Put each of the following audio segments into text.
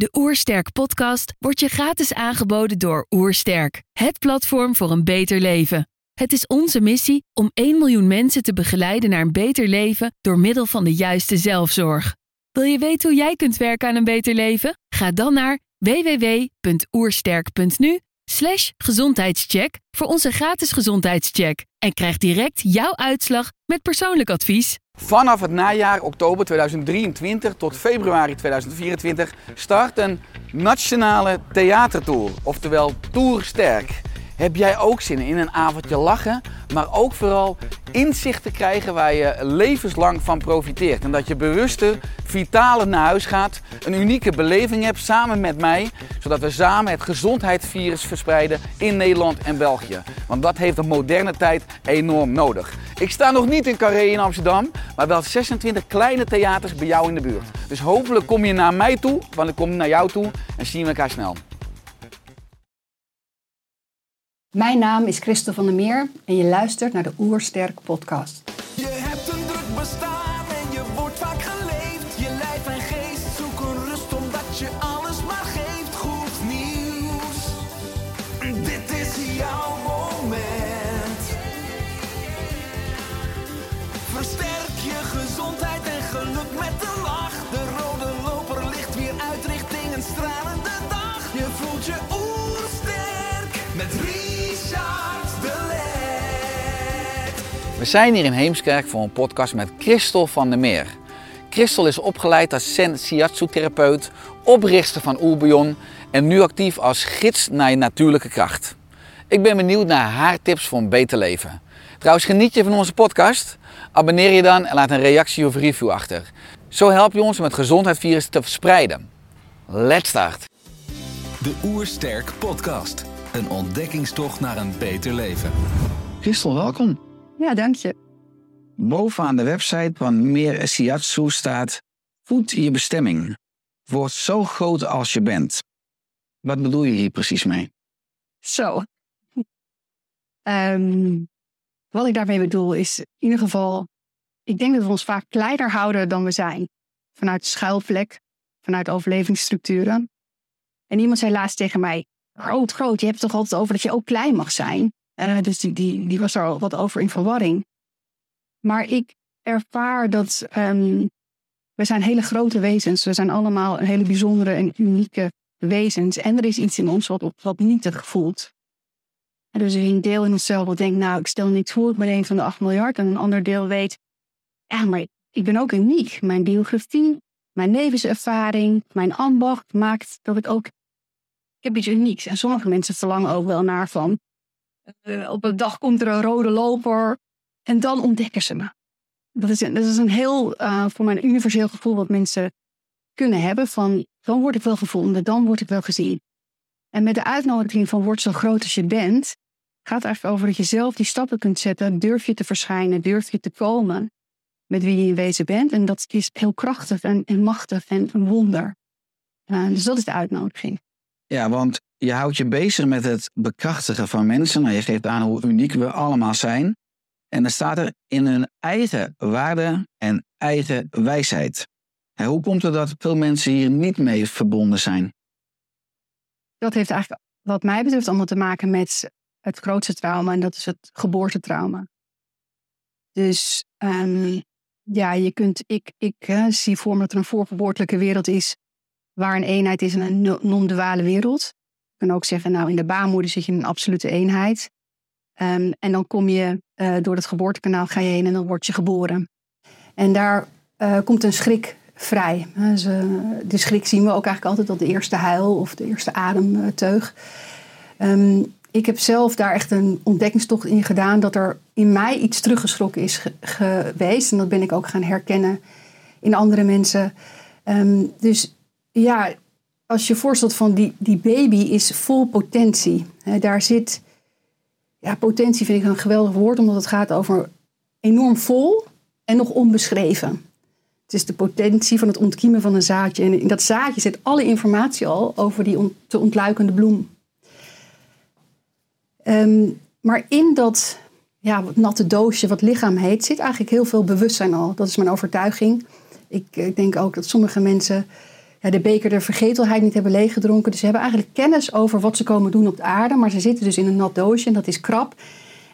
De Oersterk podcast wordt je gratis aangeboden door Oersterk, het platform voor een beter leven. Het is onze missie om 1 miljoen mensen te begeleiden naar een beter leven door middel van de juiste zelfzorg. Wil je weten hoe jij kunt werken aan een beter leven? Ga dan naar www.oersterk.nu slash gezondheidscheck voor onze gratis gezondheidscheck en krijg direct jouw uitslag met persoonlijk advies. Vanaf het najaar oktober 2023 tot februari 2024 start een nationale theatertour, oftewel Tour Sterk. Heb jij ook zin in een avondje lachen, maar ook vooral inzicht te krijgen waar je levenslang van profiteert? En dat je bewuste, vitale naar huis gaat, een unieke beleving hebt samen met mij, zodat we samen het gezondheidsvirus verspreiden in Nederland en België. Want dat heeft de moderne tijd enorm nodig. Ik sta nog niet in Carré in Amsterdam, maar wel 26 kleine theaters bij jou in de buurt. Dus hopelijk kom je naar mij toe, want ik kom naar jou toe en zien we elkaar snel. Mijn naam is Christel van der Meer en je luistert naar de Oersterk podcast. Je hebt een druk bestaan We zijn hier in Heemskerk voor een podcast met Christel van der Meer. Christel is opgeleid als Zen Shiatsu-therapeut, oprichter van Oerbion en nu actief als gids naar je natuurlijke kracht. Ik ben benieuwd naar haar tips voor een beter leven. Trouwens, geniet je van onze podcast? Abonneer je dan en laat een reactie of review achter. Zo help je ons om het gezondheidsvirus te verspreiden. Let's start! De Oersterk Podcast. Een ontdekkingstocht naar een beter leven. Christel, welkom. Ja, dank je. Bovenaan de website van Meer Shiatsu staat: Voed je bestemming. Word zo groot als je bent. Wat bedoel je hier precies mee? Zo. Ehm, wat ik daarmee bedoel is in ieder geval, ik denk dat we ons vaak kleiner houden dan we zijn. Vanuit schuilplek, vanuit overlevingsstructuren. En iemand zei laatst tegen mij, groot, groot, je hebt het toch altijd over dat je ook klein mag zijn. Eh, dus die, die, die was er al wat over in verwarring. Maar ik ervaar dat ehm, we zijn hele grote wezens. We zijn allemaal een hele bijzondere en unieke wezens. En er is iets in ons wat, wat nietig voelt. En dus een deel in onszelf dat denkt, nou, ik stel niks voor, ik ben een van de 8 miljard. En een ander deel weet, ja, maar ik ben ook uniek. Mijn biografie, mijn levenservaring, mijn ambacht maakt dat ik ook, ik heb iets unieks. En sommige mensen verlangen ook wel naar van, eh, op een dag komt er een rode loper en dan ontdekken ze me. Dat is, een- dat is een heel, eh, voor mijn universeel gevoel wat mensen kunnen hebben van, dan word ik wel gevonden, dan word ik wel gezien. En met de uitnodiging van word zo groot als je bent, gaat het eigenlijk over dat je zelf die stappen kunt zetten. Durf je te verschijnen, durf je te komen met wie je in wezen bent. En dat is heel krachtig en, en machtig en een wonder. Eh, dus dat is de uitnodiging. Ja, want je houdt je bezig met het bekrachtigen van mensen. Nou, je geeft aan hoe uniek we allemaal zijn. En dan staat er in hun eigen waarde en eigen wijsheid. Hoe komt het dat veel mensen hier niet mee verbonden zijn? Dat heeft eigenlijk, wat mij betreft, allemaal te maken met het grootste trauma. En dat is het geboortetrauma. Dus ehm, ja, je kunt, ik, ik zie voor me dat er een voorgeboortelijke wereld is. Waar een eenheid is en een no- non-duale wereld. Kan ook zeggen, nou in de baarmoeder zit je in een absolute eenheid. Ehm, en dan kom je eh, door het geboortekanaal ga je heen en dan word je geboren. En daar eh, komt een schrik vrij. Eh, ze- de schrik zien we ook eigenlijk altijd als de eerste huil of de eerste ademteug. Ehm, ik heb zelf daar echt een ontdekkingstocht in gedaan dat er in mij iets teruggeschrokken is ge- geweest. En dat ben ik ook gaan herkennen in andere mensen. Ehm, dus ja, als je voorstelt van die, die baby is vol potentie. Daar zit, ja, potentie vind ik een geweldig woord, omdat het gaat over enorm vol en nog onbeschreven. Het is de potentie van het ontkiemen van een zaadje. En in dat zaadje zit alle informatie al over die te ontluikende bloem. Ehm, maar in dat ja, natte doosje, wat lichaam heet, zit eigenlijk heel veel bewustzijn al. Dat is mijn overtuiging. Ik, ik denk ook dat sommige mensen ja, de beker der vergetelheid niet hebben leeggedronken. Dus ze hebben eigenlijk kennis over wat ze komen doen op de aarde. Maar ze zitten dus in een nat doosje en dat is krap.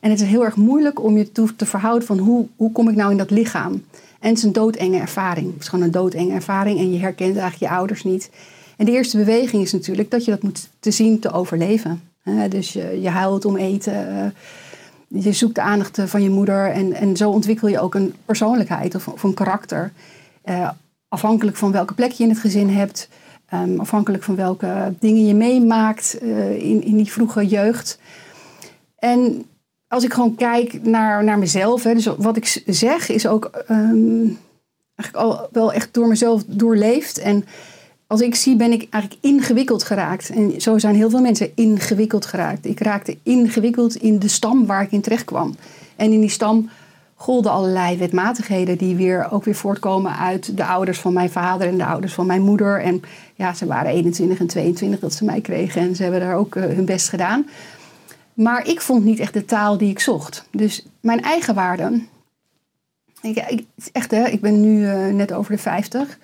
En het is heel erg moeilijk om je te verhouden van hoe, hoe kom ik nou in dat lichaam. En het is een doodenge ervaring. Het is gewoon een doodenge ervaring en je herkent eigenlijk je ouders niet. En de eerste beweging is natuurlijk dat je dat moet te zien te overleven. dus je, je huilt om eten, eh, je zoekt de aandacht van je moeder en, en zo ontwikkel je ook een persoonlijkheid of, of een karakter. Afhankelijk van welke plek je in het gezin hebt, um, afhankelijk van welke dingen je meemaakt uh, in, in die vroege jeugd. En als ik gewoon kijk naar, naar mezelf, hè, dus wat ik zeg is ook um, eigenlijk al wel echt door mezelf doorleefd. En als ik zie, ben ik eigenlijk ingewikkeld geraakt. En zo zijn heel veel mensen ingewikkeld geraakt. Ik raakte ingewikkeld in de stam waar ik in terecht kwam. En in die stam golden allerlei wetmatigheden die weer, ook weer voortkomen uit de ouders van mijn vader en de ouders van mijn moeder. En ja, ze waren 21 en 22 dat ze mij kregen en ze hebben daar ook uh, hun best gedaan. Maar ik vond niet echt de taal die ik zocht. Dus mijn eigen waarde. Ik, echt, hè, ik ben nu uh, net over de 50.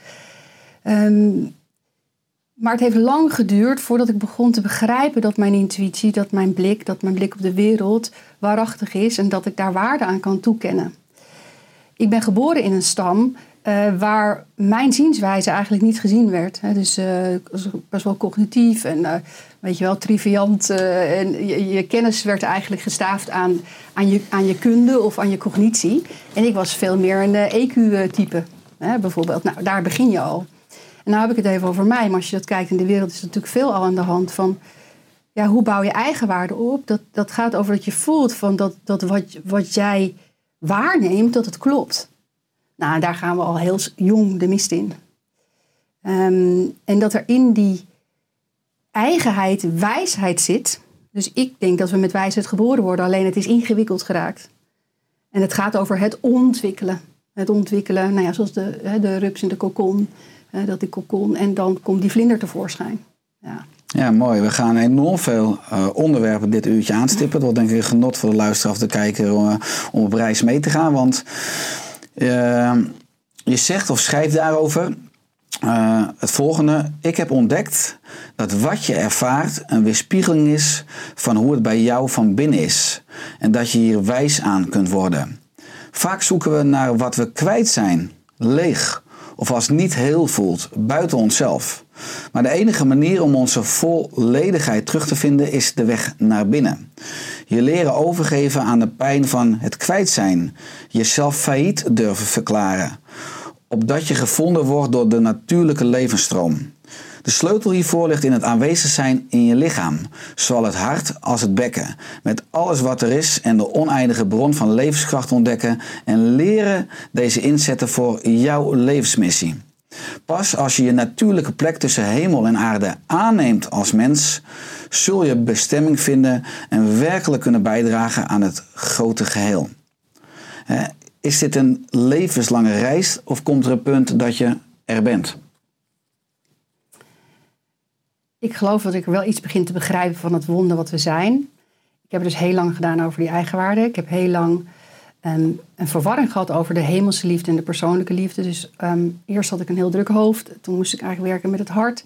Um, maar het heeft lang geduurd voordat ik begon te begrijpen dat mijn intuïtie, dat mijn blik, dat mijn blik op de wereld waarachtig is en dat ik daar waarde aan kan toekennen. Ik ben geboren in een stam uh, waar mijn zienswijze eigenlijk niet gezien werd. Hè. Dus uh, best wel cognitief en uh, weet je wel, triviant. en je, kennis werd eigenlijk gestaafd aan, aan, je, aan je kunde of aan je cognitie. En ik was veel meer een EQ-type, bijvoorbeeld. Nou, daar begin je al. En nou heb ik het even over mij, maar als je dat kijkt in de wereld is er natuurlijk veel al aan de hand van ja, hoe bouw je eigenwaarde op? Dat, dat gaat over dat je voelt van dat, dat wat, wat jij waarneemt, dat het klopt. Nou, daar gaan we al heel jong de mist in. Um, en dat er in die eigenheid wijsheid zit. Dus ik denk dat we met wijsheid geboren worden, alleen het is ingewikkeld geraakt. En het gaat over het ontwikkelen. Het ontwikkelen, nou ja, zoals de, de rups in de kokon dat die kokon. En dan komt die vlinder tevoorschijn. Ja. Ja, mooi. We gaan enorm veel uh, onderwerpen dit uurtje aanstippen. Dat wordt denk ik een genot voor de luisteraar of de kijker uh, om op reis mee te gaan. Want uh, je zegt of schrijft daarover het volgende. Ik heb ontdekt dat wat je ervaart een weerspiegeling is van hoe het bij jou van binnen is. En dat je hier wijs aan kunt worden. Vaak zoeken we naar wat we kwijt zijn, leeg of als niet heel voelt, buiten onszelf. Maar de enige manier om onze volledigheid terug te vinden is de weg naar binnen. Je leren overgeven aan de pijn van het kwijt zijn, jezelf failliet durven verklaren, opdat je gevonden wordt door de natuurlijke levensstroom. De sleutel hiervoor ligt in het aanwezig zijn in je lichaam, zowel het hart als het bekken, met alles wat er is en de oneindige bron van levenskracht ontdekken en leren deze inzetten voor jouw levensmissie. Pas als je je natuurlijke plek tussen hemel en aarde aanneemt als mens, zul je bestemming vinden en werkelijk kunnen bijdragen aan het grote geheel. Is dit een levenslange reis of komt er een punt dat je er bent? Ik geloof dat ik wel iets begin te begrijpen van het wonder wat we zijn. Ik heb het dus heel lang gedaan over die eigenwaarde. Ik heb heel lang um, een verwarring gehad over de hemelse liefde en de persoonlijke liefde. Dus um, eerst had ik een heel druk hoofd. Toen moest ik eigenlijk werken met het hart.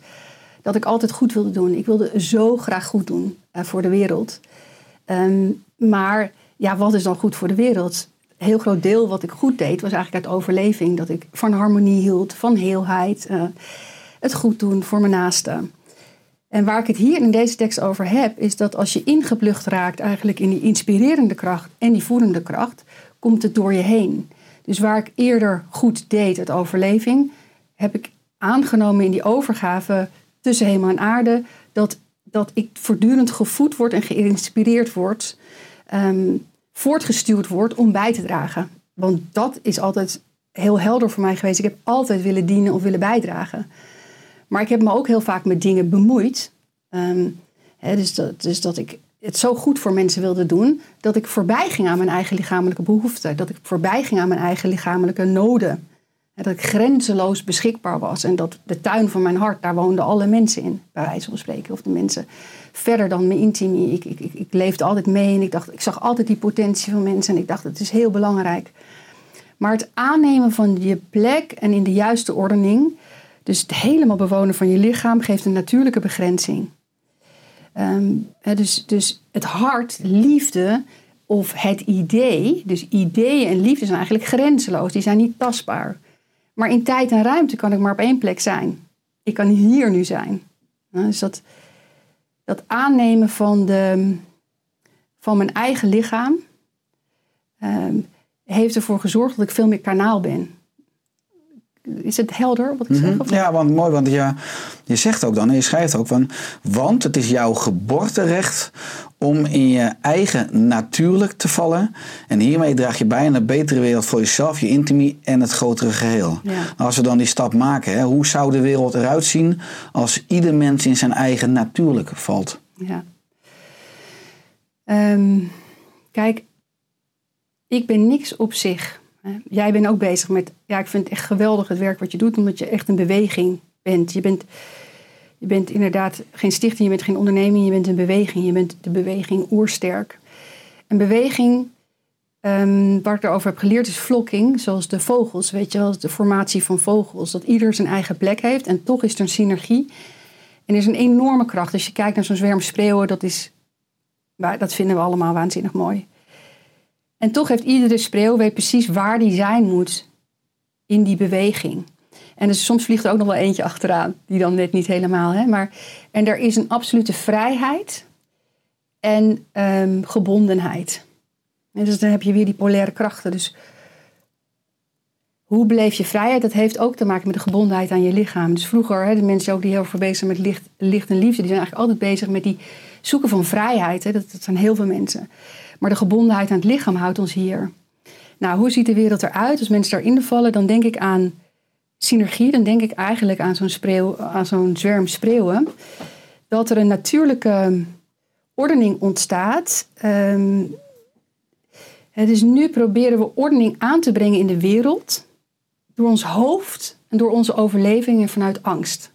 Dat ik altijd goed wilde doen. Ik wilde zo graag goed doen uh, voor de wereld. Um, maar ja, wat is dan goed voor de wereld? Een heel groot deel wat ik goed deed was eigenlijk uit overleving. Dat ik van harmonie hield, van heelheid. Uh, het goed doen voor mijn naasten. En waar ik het hier in deze tekst over heb, is dat als je ingeplucht raakt eigenlijk in die inspirerende kracht en die voedende kracht, komt het door je heen. Dus waar ik eerder goed deed, het overleving, heb ik aangenomen in die overgave tussen hemel en aarde, dat, dat ik voortdurend gevoed word en geïnspireerd word, um, voortgestuurd word om bij te dragen. Want dat is altijd heel helder voor mij geweest. Ik heb altijd willen dienen of willen bijdragen. Maar ik heb me ook heel vaak met dingen bemoeid. Um, dus, dat, dus dat ik het zo goed voor mensen wilde doen, dat ik voorbij ging aan mijn eigen lichamelijke behoeften. Dat ik voorbij ging aan mijn eigen lichamelijke noden. dat ik grenzeloos beschikbaar was. En dat de tuin van mijn hart, daar woonden alle mensen in, bij wijze van spreken. Of de mensen verder dan mijn intimie. Ik, ik, ik, ik leefde altijd mee en ik, dacht, ik zag altijd die potentie van mensen. En ik dacht, het is heel belangrijk. Maar het aannemen van je plek en in de juiste ordening Dus het helemaal bewonen van je lichaam geeft een natuurlijke begrenzing. Ehm, dus, dus het hart, liefde of het idee, dus ideeën en liefde zijn eigenlijk grenzeloos, die zijn niet tastbaar. Maar in tijd en ruimte kan ik maar op één plek zijn. Ik kan hier nu zijn. Dus dat, dat aannemen van, de, van mijn eigen lichaam ehm, heeft ervoor gezorgd dat ik veel meer kanaal ben. Is het helder wat ik zeg? Of Ja, want mooi, want je, je zegt ook dan, en je schrijft ook van, want het is jouw geboorterecht om in je eigen natuurlijk te vallen. En hiermee draag je bij aan een betere wereld voor jezelf, je intimie en het grotere geheel. Ja. Als we dan die stap maken, hè, hoe zou de wereld eruit zien als ieder mens in zijn eigen natuurlijk valt? Ja. Ehm, kijk, ik ben niks op zich. Jij bent ook bezig met, ja, ik vind het echt geweldig het werk wat je doet, omdat je echt een beweging bent. Je bent, je bent inderdaad geen stichting, je bent geen onderneming, je bent een beweging. Je bent de beweging oersterk. Een beweging, ehm, waar ik erover heb geleerd, is flokking, zoals de vogels, weet je wel, de formatie van vogels. Dat ieder zijn eigen plek heeft en toch is er een synergie. En er is een enorme kracht. Als je kijkt naar zo'n zwerm spreeuwen, dat, is, dat vinden we allemaal waanzinnig mooi. En toch heeft iedere spreeuw weet precies waar die zijn moet in die beweging. En dus soms vliegt er ook nog wel eentje achteraan, die dan net niet helemaal. Hè? Maar, en er is een absolute vrijheid en ehm, gebondenheid. En dus dan heb je weer die polaire krachten. Dus hoe beleef je vrijheid? Dat heeft ook te maken met de gebondenheid aan je lichaam. Dus vroeger, hè, de mensen ook die heel veel bezig zijn met licht, licht en liefde, die zijn eigenlijk altijd bezig met die zoeken van vrijheid. Hè. Dat zijn heel veel mensen. Maar de gebondenheid aan het lichaam houdt ons hier. Nou, hoe ziet de wereld eruit? Als mensen daarin vallen, dan denk ik aan synergie. Dan denk ik eigenlijk aan zo'n, spreeuw, aan zo'n zwerm spreeuwen. Dat er een natuurlijke ordening ontstaat. Hè, dus nu proberen we ordening aan te brengen in de wereld. Door ons hoofd en door onze overleving en vanuit angst.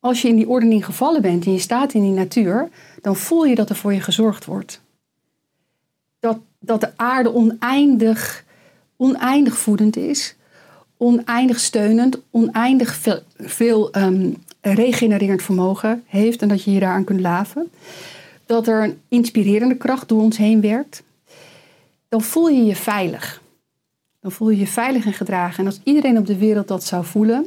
Als je in die ordening gevallen bent en je staat in die natuur, dan voel je dat er voor je gezorgd wordt. Dat, dat de aarde oneindig, oneindig voedend is, oneindig steunend, oneindig veel, ehm, regenererend vermogen heeft en dat je je daaraan kunt laven. Dat er een inspirerende kracht door ons heen werkt. Dan voel je je veilig. Dan voel je je veilig en gedragen. En als iedereen op de wereld dat zou voelen,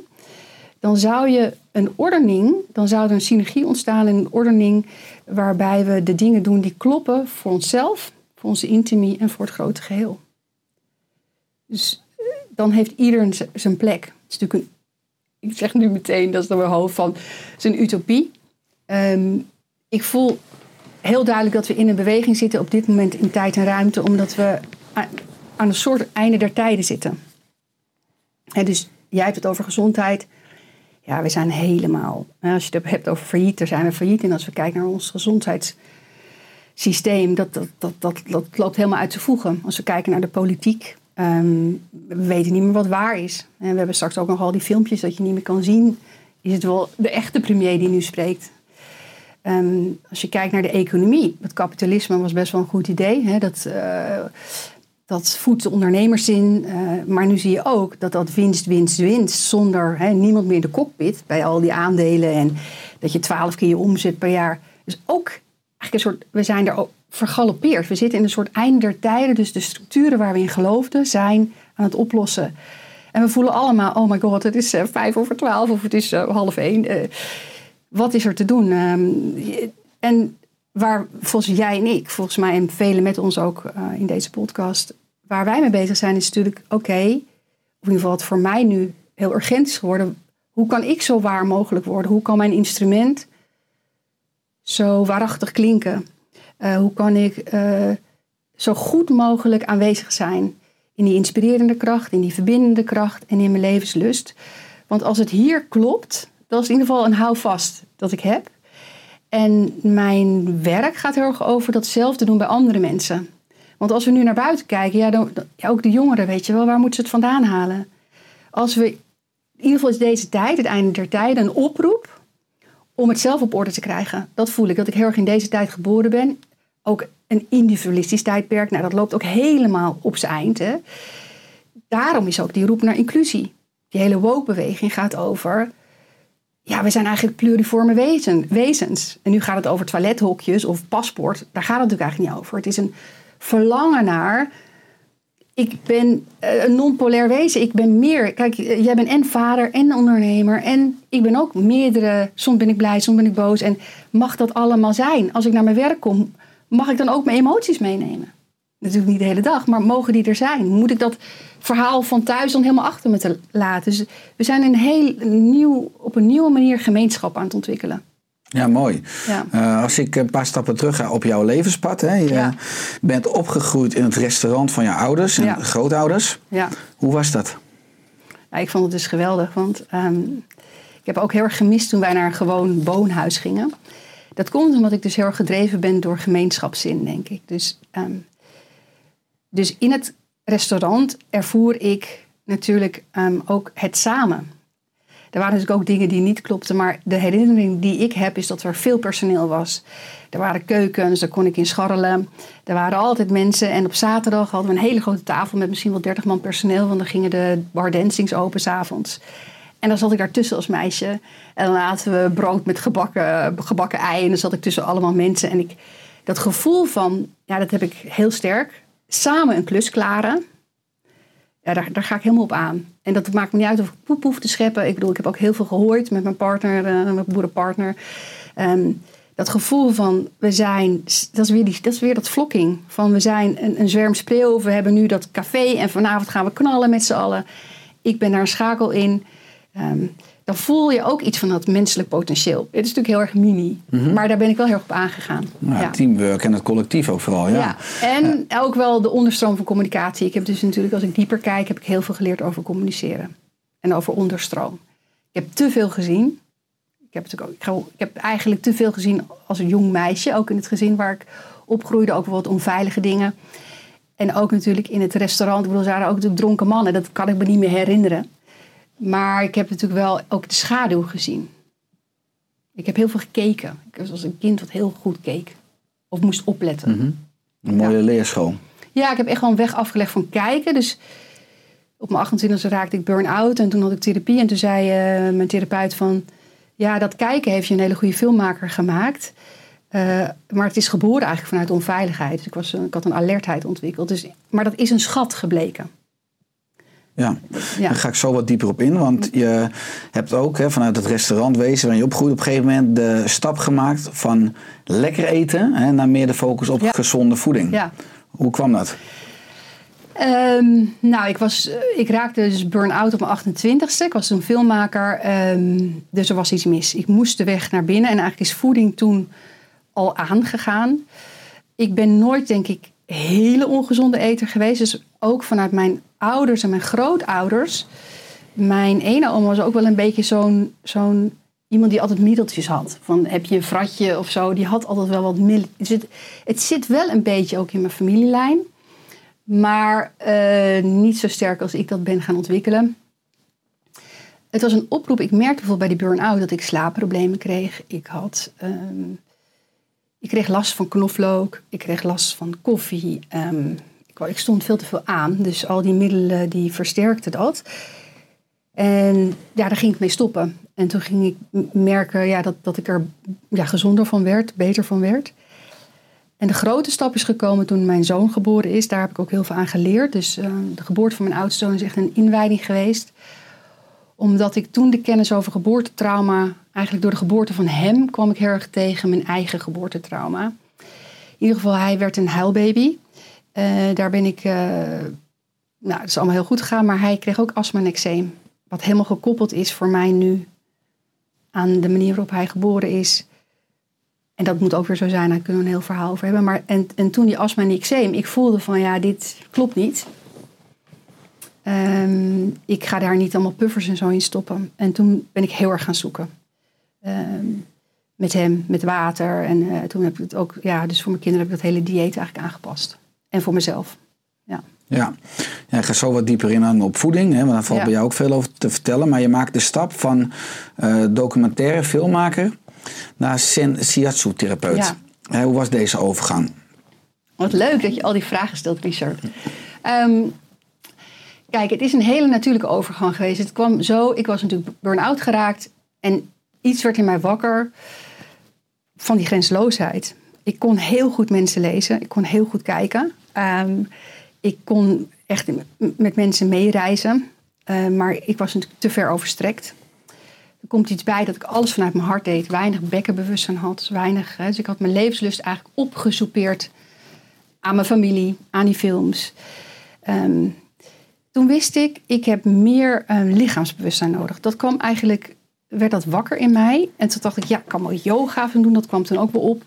dan zou je een ordening, dan zou er een synergie ontstaan in een ordening waarbij we de dingen doen die kloppen voor onszelf, voor onze intimie en voor het grote geheel. Dus eh, dan heeft ieder zijn plek. Het is natuurlijk een, ik zeg nu meteen, dat is dan mijn hoofd van, het is een utopie. Ehm, ik voel heel duidelijk dat we in een beweging zitten op dit moment in tijd en ruimte, omdat we aan een soort einde der tijden zitten. En dus jij hebt het over gezondheid. Ja, we zijn helemaal. Als je het hebt over failliet, daar zijn we failliet. En als we kijken naar ons gezondheidssysteem, dat, dat, dat, dat, dat loopt helemaal uit te voegen. Als we kijken naar de politiek, ehm, we weten niet meer wat waar is. En we hebben straks ook nog al die filmpjes dat je niet meer kan zien. Is het wel de echte premier die nu spreekt? Ehm, als je kijkt naar de economie, het kapitalisme was best wel een goed idee. Hè? Dat, eh, dat voedt de ondernemers in. eh, maar nu zie je ook dat dat winst, winst, winst. Zonder hè, niemand meer in de cockpit bij al die aandelen. En dat je twaalf keer je omzet per jaar. Dus ook een soort. We zijn er vergalopeerd. We zitten in een soort einde der tijden. Dus de structuren waar we in geloofden zijn aan het oplossen. En we voelen allemaal: oh my god, het is eh, vijf over twaalf of het is eh, half één. Eh, wat is er te doen? Ehm, en waar volgens jij en ik, volgens mij en velen met ons ook in deze podcast, waar wij mee bezig zijn, is natuurlijk oké, of in ieder geval wat voor mij nu heel urgent is geworden. Hoe kan ik zo waar mogelijk worden? Hoe kan mijn instrument zo waarachtig klinken? Eh, hoe kan ik eh, zo goed mogelijk aanwezig zijn in die inspirerende kracht, in die verbindende kracht en in mijn levenslust? Want als het hier klopt, dat is in ieder geval een houvast dat ik heb. En mijn werk gaat heel erg over datzelfde doen bij andere mensen. Want als we nu naar buiten kijken, ja, dan, ja, ook de jongeren, weet je wel, waar moeten ze het vandaan halen? Als we, in ieder geval is deze tijd, het einde der tijden, een oproep om het zelf op orde te krijgen. Dat voel ik, dat ik heel erg in deze tijd geboren ben. Ook een individualistisch tijdperk, nou dat loopt ook helemaal op zijn eind. Daarom is ook die roep naar inclusie. Die hele woke-beweging gaat over ja, we zijn eigenlijk pluriforme wezen, wezens. En nu gaat het over toilethokjes of paspoort. Daar gaat het natuurlijk eigenlijk niet over. Het is een verlangen naar. Ik ben eh, een non-polair wezen. Ik ben meer. Kijk, eh, jij bent en vader en ondernemer. En ik ben ook meerdere. Soms ben ik blij, soms ben ik boos. En mag dat allemaal zijn? Als ik naar mijn werk kom, mag ik dan ook mijn emoties meenemen? Natuurlijk niet de hele dag, maar mogen die er zijn? Moet ik dat verhaal van thuis dan helemaal achter me te laten? Dus we zijn een heel nieuw, op een nieuwe manier gemeenschap aan het ontwikkelen. Ja, mooi. Ja. Eh, als ik een paar stappen terug ga op jouw levenspad. Hè, je Ja. bent opgegroeid in het restaurant van je ouders en Ja. grootouders. Ja. Hoe was dat? Ja, ik vond het dus geweldig, want ehm, ik heb ook heel erg gemist toen wij naar een gewoon woonhuis gingen. Dat komt omdat ik dus heel erg gedreven ben door gemeenschapszin, denk ik. Dus, ehm, dus in het restaurant ervoer ik natuurlijk ehm, ook het samen. Er waren natuurlijk ook dingen die niet klopten, maar de herinnering die ik heb is dat er veel personeel was. Er waren keukens, daar kon ik in scharrelen. Er waren altijd mensen en op zaterdag hadden we een hele grote tafel met misschien wel 30 man personeel, want dan gingen de bar dancings open s'avonds. En dan zat ik daartussen als meisje. En dan aten we brood met gebakken, gebakken ei. En dan zat ik tussen allemaal mensen. En ik, dat gevoel van, ja, dat heb ik heel sterk. Samen een klus klaren. Daar, daar ga ik helemaal op aan. En dat maakt me niet uit of ik poep hoef te scheppen. Ik bedoel, ik heb ook heel veel gehoord met mijn partner, eh, mijn boerenpartner. Ehm, dat gevoel van, we zijn, dat is weer, die, dat, is weer dat vlokking. Van we zijn een, een zwerm spreeuw, we hebben nu dat café en vanavond gaan we knallen met z'n allen. Ik ben daar een schakel in. Ehm, dan voel je ook iets van dat menselijk potentieel. Het is natuurlijk heel erg mini, maar daar ben ik wel heel erg op aangegaan. Nou, Ja. Teamwork en het collectief ook vooral. Ja. Ja. En ook wel de onderstroom van communicatie. Ik heb dus natuurlijk, als ik dieper kijk, heb ik heel veel geleerd over communiceren. En over onderstroom. Ik heb te veel gezien. Ik heb, natuurlijk ook, ik ga- ik heb eigenlijk te veel gezien als een jong meisje. Ook in het gezin waar ik opgroeide. Ook wat onveilige dingen. En ook natuurlijk in het restaurant. Ik bedoel, er waren ook natuurlijk dronken mannen. Dat kan ik me niet meer herinneren. Maar ik heb natuurlijk wel ook de schaduw gezien. Ik heb heel veel gekeken. Ik was als een kind wat heel goed keek. Of moest opletten. Een mooie leerschool. Ja, ik heb echt wel een weg afgelegd van kijken. Dus op mijn 28e raakte ik burn-out en toen had ik therapie. En toen zei eh, mijn therapeut van... Ja, dat kijken heeft je een hele goede filmmaker gemaakt. Eh, maar het is geboren eigenlijk vanuit onveiligheid. Dus ik, was, ik had een alertheid ontwikkeld. Dus, maar dat is een schat gebleken. Ja. Ja. Daar ga ik zo wat dieper op in. Want je hebt ook hè, vanuit het restaurantwezen waar je opgroeit op een gegeven moment de stap gemaakt van lekker eten hè, naar meer de focus op Ja. gezonde voeding. Ja. Hoe kwam dat? Ehm, nou, ik, was, eh, ik raakte dus burn-out op mijn 28ste. Ik was toen filmmaker, ehm, dus er was iets mis. Ik moest de weg naar binnen en eigenlijk is voeding toen al aangegaan. Ik ben nooit, denk ik, hele ongezonde eter geweest. Dus ook vanuit mijn ouders en mijn grootouders. Mijn ene oma was ook wel een beetje zo'n zo'n iemand die altijd middeltjes had. Van heb je een fratje of zo, die had altijd wel wat middel. Dus het, het zit wel een beetje ook in mijn familielijn. Maar eh, niet zo sterk als ik dat ben gaan ontwikkelen. Het was een oproep. Ik merkte bijvoorbeeld bij die burn-out dat ik slaapproblemen kreeg. Ik had... ehm, ik kreeg last van knoflook. Ik kreeg last van koffie. ehm, ik, stond veel te veel aan. Dus al die middelen die versterkten dat. En ja, daar ging ik mee stoppen. En toen ging ik merken ja, dat, dat ik er ja, gezonder van werd, beter van werd. En de grote stap is gekomen toen mijn zoon geboren is. Daar heb ik ook heel veel aan geleerd. Dus eh, de geboorte van mijn oudste zoon is echt een inwijding geweest. Omdat ik toen de kennis over geboortetrauma... eigenlijk door de geboorte van hem kwam ik heel erg tegen mijn eigen geboortetrauma. In ieder geval, hij werd een huilbaby. Eh, daar ben ik... eh, nou, het is allemaal heel goed gegaan, maar hij kreeg ook astma en eczeem. Wat helemaal gekoppeld is voor mij nu aan de manier waarop hij geboren is. En dat moet ook weer zo zijn, daar kunnen we een heel verhaal over hebben. Maar, en, en toen die astma en eczeem, ik voelde van ja, dit klopt niet. Ehm, ik ga daar niet allemaal puffers en zo in stoppen. En toen ben ik heel erg gaan zoeken. Ehm, met hem, met water. En eh, toen heb ik het ook, ja, dus voor mijn kinderen heb ik dat hele dieet eigenlijk aangepast. En voor mezelf. Ja. Ja. ja, ik ga zo wat dieper in aan op voeding, hè, want daar valt Ja. bij jou ook veel over te vertellen. Maar je maakt de stap van eh, documentaire filmmaker naar shiatsu-therapeut. Ja. Hè, hoe was deze overgang? Wat leuk dat je al die vragen stelt, Richard. Ehm, kijk, het is een hele natuurlijke overgang geweest. Het kwam zo, ik was natuurlijk burn-out geraakt. En iets werd in mij wakker van die grensloosheid. Ik kon heel goed mensen lezen. Ik kon heel goed kijken. Ehm, ik kon echt met mensen meereizen. Eh, maar ik was natuurlijk te ver overstrekt. Er komt iets bij dat ik alles vanuit mijn hart deed. Weinig bekkenbewustzijn had. Weinig, dus ik had mijn levenslust eigenlijk opgesoupeerd aan mijn familie, aan die films. Ehm, toen wist ik, ik heb meer eh, lichaamsbewustzijn nodig. Dat kwam eigenlijk, werd dat wakker in mij. En toen dacht ik, ja, ik kan wel yoga gaan doen. Dat kwam toen ook wel op.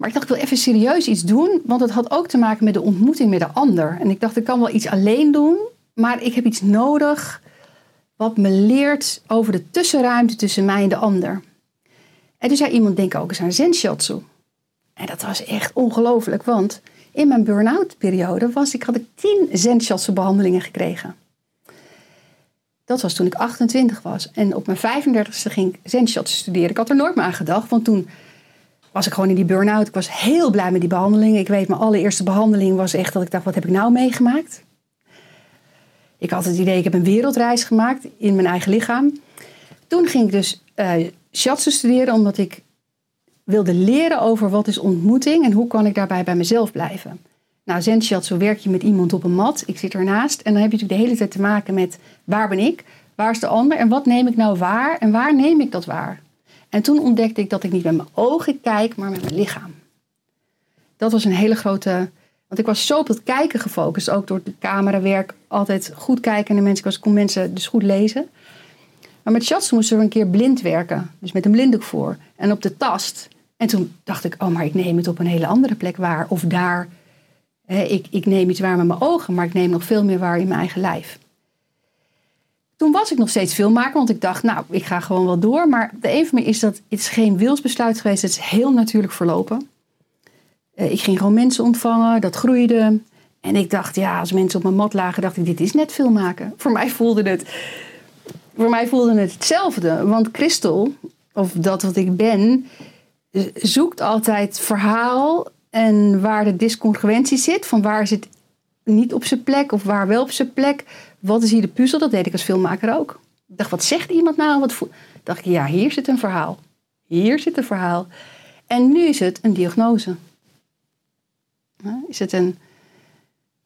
Maar ik dacht, ik wil even serieus iets doen. Want het had ook te maken met de ontmoeting met de ander. En ik dacht, ik kan wel iets alleen doen. Maar ik heb iets nodig wat me leert over de tussenruimte tussen mij en de ander. En toen zei iemand, denk ook eens aan zen shiatsu. En dat was echt ongelooflijk, want in mijn burn-out periode was ik, had ik tien zen shiatsu behandelingen gekregen. Dat was toen ik 28 was. En op mijn 35ste ging ik zen shiatsu studeren. Ik had er nooit meer aan gedacht, want toen was ik gewoon in die burn-out. Ik was heel blij met die behandelingen. Ik weet, mijn allereerste behandeling was echt dat ik dacht, wat heb ik nou meegemaakt? Ik had het idee, ik heb een wereldreis gemaakt in mijn eigen lichaam. Toen ging ik dus eh shiatsu studeren, omdat ik wilde leren over wat is ontmoeting en hoe kan ik daarbij bij mezelf blijven. Nou, Zen Shiatsu werk je met iemand op een mat. Ik zit ernaast en dan heb je natuurlijk de hele tijd te maken met waar ben ik, waar is de ander en wat neem ik nou waar en waar neem ik dat waar. En toen ontdekte ik dat ik niet met mijn ogen kijk, maar met mijn lichaam. Dat was een hele grote. Want ik was zo op het kijken gefocust, ook door het camerawerk. Altijd goed kijken naar mensen. Ik was, kon mensen dus goed lezen. Maar met Shiatsu moesten we een keer blind werken. Dus met een blinddoek voor. En op de tast. En toen dacht ik, oh, maar ik neem het op een hele andere plek waar. Of daar. Ik, ik neem iets waar met mijn ogen, maar ik neem nog veel meer waar in mijn eigen lijf. Toen was ik nog steeds filmmaker, want ik dacht, nou, ik ga gewoon wel door. Maar de me is dat, het geen wilsbesluit geweest, het is heel natuurlijk verlopen. Eh, ik ging gewoon mensen ontvangen, dat groeide. En ik dacht, ja, als mensen op mijn mat lagen, dacht ik, dit is net filmmaken. Voor mij voelde het, voor mij voelde het hetzelfde. Want Christel, of dat wat ik ben, zoekt altijd verhaal en waar de discongruentie zit. Van waar het niet op zijn plek of waar wel op zijn plek. Wat is hier de puzzel? Dat deed ik als filmmaker ook. Ik dacht, wat zegt iemand nou? Wat dacht ik, ja, hier zit een verhaal. Hier zit een verhaal. En nu is het een diagnose. Is het een,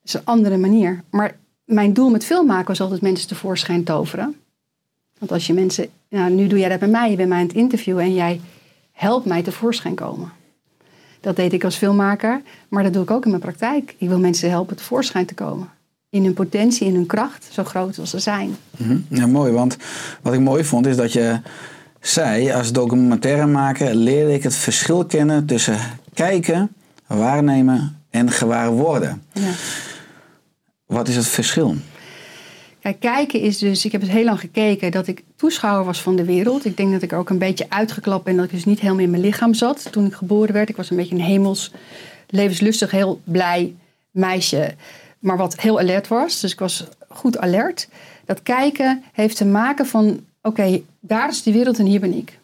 is een andere manier. Maar mijn doel met filmmaken was altijd mensen tevoorschijn toveren. Want als je mensen, nou, nu doe jij dat bij mij, je bent mij aan het interviewen en jij helpt mij tevoorschijn komen. Dat deed ik als filmmaker, maar dat doe ik ook in mijn praktijk. Ik wil mensen helpen tevoorschijn te komen. In hun potentie, in hun kracht, zo groot als ze zijn. Mhm. Ja, mooi, want wat ik mooi vond is dat je zei, als documentairemaker leerde ik het verschil kennen tussen kijken, waarnemen en gewaar worden. Ja. Wat is het verschil? Kijk, kijken is dus, ik heb het heel lang gekeken dat ik toeschouwer was van de wereld. Ik denk dat ik er ook een beetje uitgeklapt ben, dat ik dus niet helemaal in mijn lichaam zat toen ik geboren werd. Ik was een beetje een hemels, levenslustig, heel blij meisje, maar wat heel alert was. Dus ik was goed alert. Dat kijken heeft te maken van, oké, daar is die wereld en hier ben ik.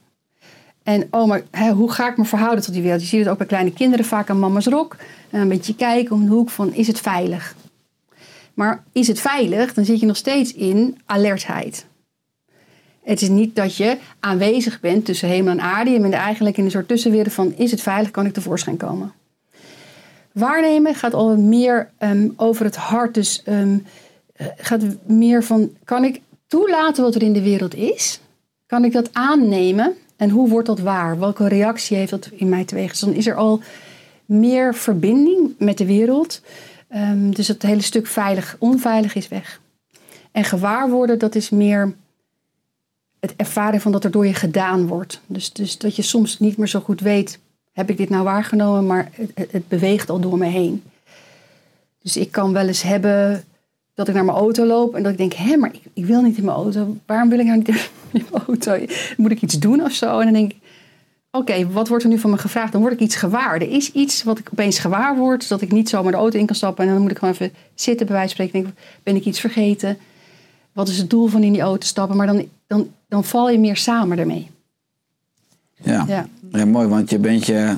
En oh, maar hè, hoe ga ik me verhouden tot die wereld? Je ziet het ook bij kleine kinderen vaak aan mama's rok. En een beetje kijken om de hoek van, is het veilig? Maar is het veilig, dan zit je nog steeds in alertheid. Het is niet dat je aanwezig bent tussen hemel en aarde. Je bent eigenlijk in een soort tussenwereld van, is het veilig, kan ik tevoorschijn komen? Waarnemen gaat al meer ehm, over het hart. Dus ehm, eh, gaat meer van, kan ik toelaten wat er in de wereld is? Kan ik dat aannemen? En hoe wordt dat waar? Welke reactie heeft dat in mij teweeg? Dus dan is er al meer verbinding met de wereld. Um, dus het hele stuk veilig, onveilig is weg. En gewaar worden, dat is meer het ervaren van dat er door je gedaan wordt. Dus, dus dat je soms niet meer zo goed weet, heb ik dit nou waargenomen, maar het, het beweegt al door me heen. Dus ik kan wel eens hebben dat ik naar mijn auto loop en dat ik denk, hé, maar ik, ik wil niet in mijn auto. Waarom wil ik nou niet in mijn auto? Moet ik iets doen of zo? En dan denk ik, oké, wat wordt er nu van me gevraagd? Dan word ik iets gewaar. Er is iets wat ik opeens gewaar word, dat ik niet zomaar de auto in kan stappen. En dan moet ik gewoon even zitten, bij wijze van spreken. Denk, ben ik iets vergeten? Wat is het doel van in die auto stappen? Maar dan, dan, dan val je meer samen ermee. Ja. Ja. Ja. mooi, want je bent je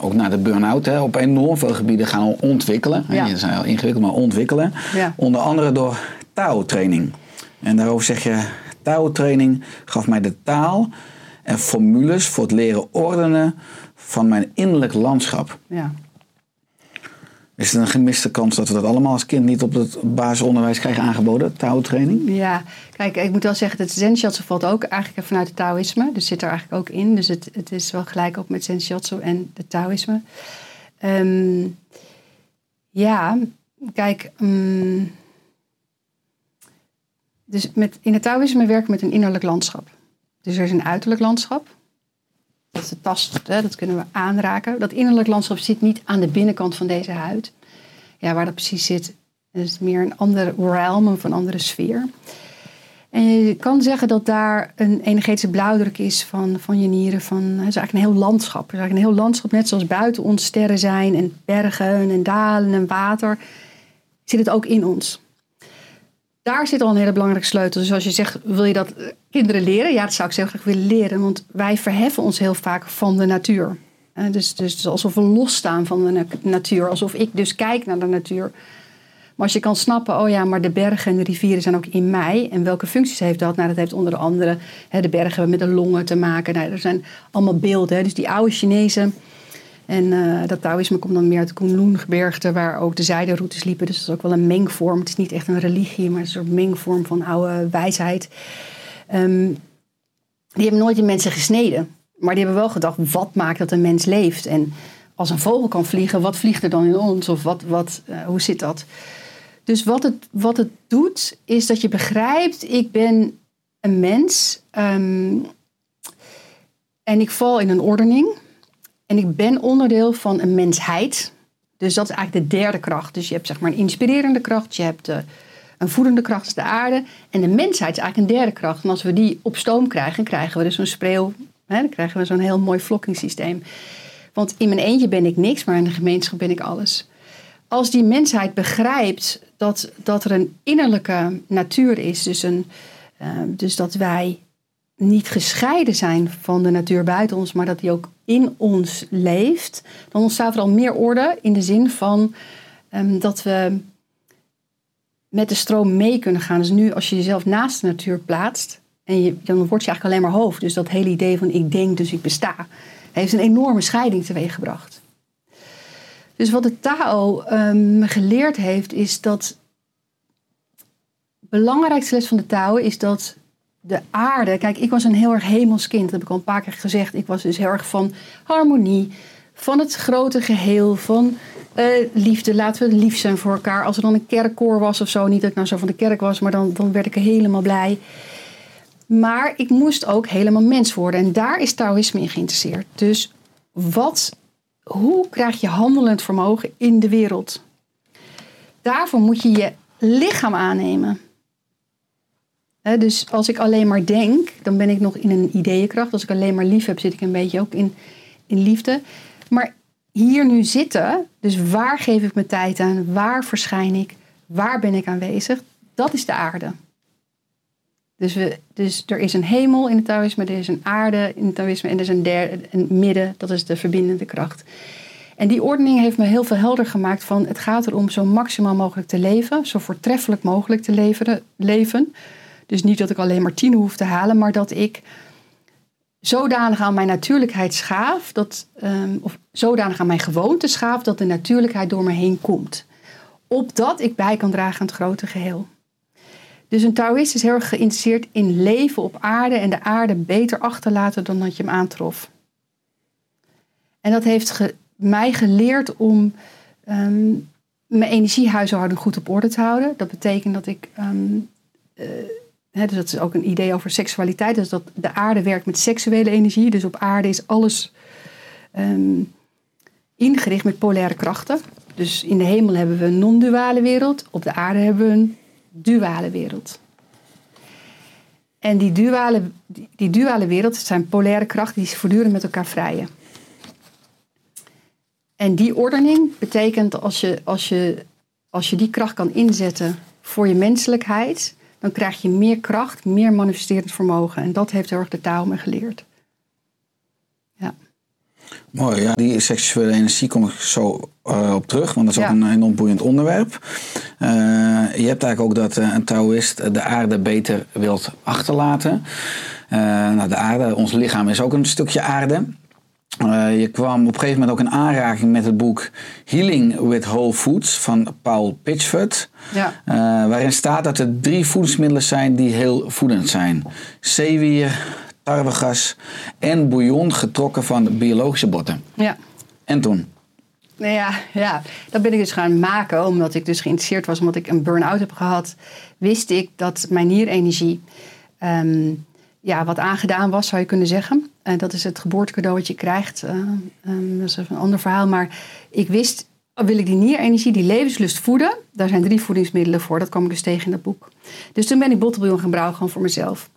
ook na de burn-out hè, op enorm veel gebieden gaan ontwikkelen. Ja. Je zijn heel ingewikkeld, maar ontwikkelen. Ja. Onder andere door Tao-training. En daarover zeg je, Tao-training gaf mij de taal en formules voor het leren ordenen van mijn innerlijk landschap. Ja. Is het een gemiste kans dat we dat allemaal als kind niet op het basisonderwijs krijgen aangeboden, Tao-training? Ja, kijk, ik moet wel zeggen, het Zen Shiatsu valt ook eigenlijk vanuit het Taoïsme. Dus zit er eigenlijk ook in. Dus het, het is wel gelijk op met Zen Shiatsu en het Taoïsme. Ehm, ja, kijk, mm, dus met, in het Taoïsme werken we met een innerlijk landschap. Dus er is een uiterlijk landschap. Dat is de tast, hè, dat kunnen we aanraken. Dat innerlijk landschap zit niet aan de binnenkant van deze huid. Ja, waar dat precies zit, is meer een andere realm of een andere sfeer. En je kan zeggen dat daar een energetische blauwdruk is van, van je nieren. Van, het is eigenlijk een heel landschap. Het is eigenlijk een heel landschap, net zoals buiten ons sterren zijn en bergen en dalen en water. Zit het ook in ons. Daar zit al een hele belangrijke sleutel. Dus als je zegt, wil je dat kinderen leren? Ja, dat zou ik heel graag willen leren. Want wij verheffen ons heel vaak van de natuur. Dus, dus alsof we losstaan van de na- natuur. Alsof ik dus kijk naar de natuur. Maar als je kan snappen, oh ja, maar de bergen en de rivieren zijn ook in mij. En welke functies heeft dat? Nou, dat heeft onder andere hè, de bergen met de longen te maken. Nou, er zijn allemaal beelden. Hè. Dus die oude Chinezen. En eh, dat Taoïsme komt dan meer uit de Kunlun-gebergte, waar ook de zijderoutes liepen. Dus dat is ook wel een mengvorm. Het is niet echt een religie, maar een soort mengvorm van oude wijsheid. Ehm, die hebben nooit in mensen gesneden. Maar die hebben wel gedacht, wat maakt dat een mens leeft? En als een vogel kan vliegen, wat vliegt er dan in ons? Of wat, wat, eh, hoe zit dat? Dus wat het, wat het doet, is dat je begrijpt, ik ben een mens. ehm, en ik val in een ordening. En ik ben onderdeel van een mensheid. Dus dat is eigenlijk de derde kracht. Dus je hebt zeg maar een inspirerende kracht. Je hebt eh, een voedende kracht, de aarde. En de mensheid is eigenlijk een derde kracht. En als we die op stoom krijgen, krijgen we dus een spreeuw. Hè, dan krijgen we zo'n heel mooi flokkingssysteem. Want in mijn eentje ben ik niks, maar in de gemeenschap ben ik alles. Als die mensheid begrijpt dat, dat er een innerlijke natuur is, dus, een, eh, dus dat wij niet gescheiden zijn van de natuur buiten ons, maar dat die ook in ons leeft, dan ontstaat er al meer orde in de zin van ehm, dat we met de stroom mee kunnen gaan. Dus nu als je jezelf naast de natuur plaatst, en je, dan word je eigenlijk alleen maar hoofd. Dus dat hele idee van ik denk, dus ik besta, heeft een enorme scheiding teweeggebracht. Dus wat de Tao me geleerd heeft, is dat belangrijkste les van de Tao is dat de aarde. Kijk, ik was een heel erg hemels kind. Dat heb ik al een paar keer gezegd. Ik was dus heel erg van harmonie, van het grote geheel, van eh, liefde. Laten we lief zijn voor elkaar. Als er dan een kerkkoor was of zo, niet dat ik nou zo van de kerk was, maar dan, dan werd ik helemaal blij. Maar ik moest ook helemaal mens worden. En daar is Taoïsme in geïnteresseerd. Dus wat, hoe krijg je handelend vermogen in de wereld? Daarvoor moet je je lichaam aannemen. Dus als ik alleen maar denk, dan ben ik nog in een ideeënkracht. Als ik alleen maar lief heb, zit ik een beetje ook in, in liefde. Maar hier nu zitten, dus waar geef ik mijn tijd aan? Waar verschijn ik? Waar ben ik aanwezig? Dat is de aarde. Dus, we, dus er is een hemel in het Taoïsme, er is een aarde in het Taoïsme en er is een, derde, een midden, dat is de verbindende kracht. En die ordening heeft me heel veel helder gemaakt van het gaat erom zo maximaal mogelijk te leven, zo voortreffelijk mogelijk te leven. Dus niet dat ik alleen maar tien hoef te halen, maar dat ik zodanig aan mijn natuurlijkheid schaaf, dat, ehm, of zodanig aan mijn gewoonte schaaf, dat de natuurlijkheid door me heen komt. Opdat ik bij kan dragen aan het grote geheel. Dus een Taoïst is heel erg geïnteresseerd in leven op aarde en de aarde beter achterlaten dan dat je hem aantrof. En dat heeft mij geleerd om ehm, mijn energiehuishouding goed op orde te houden. Dat betekent dat ik ehm, eh, Dus dat is ook een idee over seksualiteit. Dus dat de aarde werkt met seksuele energie. Dus op aarde is alles ehm, ingericht met polaire krachten. Dus in de hemel hebben we een non-duale wereld. Op de aarde hebben we een duale wereld. En die duale, die, duale wereld, zijn polaire krachten die voortdurend met elkaar vrijen. En die ordening betekent als je, als je, als je die kracht kan inzetten voor je menselijkheid, dan krijg je meer kracht, meer manifesterend vermogen. En dat heeft heel erg de taal me geleerd. Ja. Mooi, ja. Die seksuele energie kom ik zo eh, op terug, want dat is Ja. ook een enorm boeiend onderwerp. Eh, je hebt eigenlijk ook dat eh, een Taoïst de aarde beter wilt achterlaten. Nou, de aarde, ons lichaam is ook een stukje aarde. Eh, je kwam op een gegeven moment ook in aanraking met het boek Healing with Whole Foods van Paul Pitchford. Ja. Eh, waarin staat dat er drie voedingsmiddelen zijn die heel voedend zijn: zeewier, tarwegas en bouillon getrokken van biologische botten. Ja. En toen? Nou ja, ja, dat ben ik dus gaan maken omdat ik dus geïnteresseerd was, omdat ik een burn-out heb gehad. Wist ik dat mijn nierenergie ehm, ja, wat aangedaan was, zou je kunnen zeggen. En dat is het geboortecadeau wat je krijgt. eh, ehm, dat is een ander verhaal. Maar ik wist, wil ik die nierenergie, die levenslust voeden? Daar zijn drie voedingsmiddelen voor. Dat kwam ik dus tegen in dat boek. Dus toen ben ik bottelbouillon gaan brouwen, gewoon voor mezelf.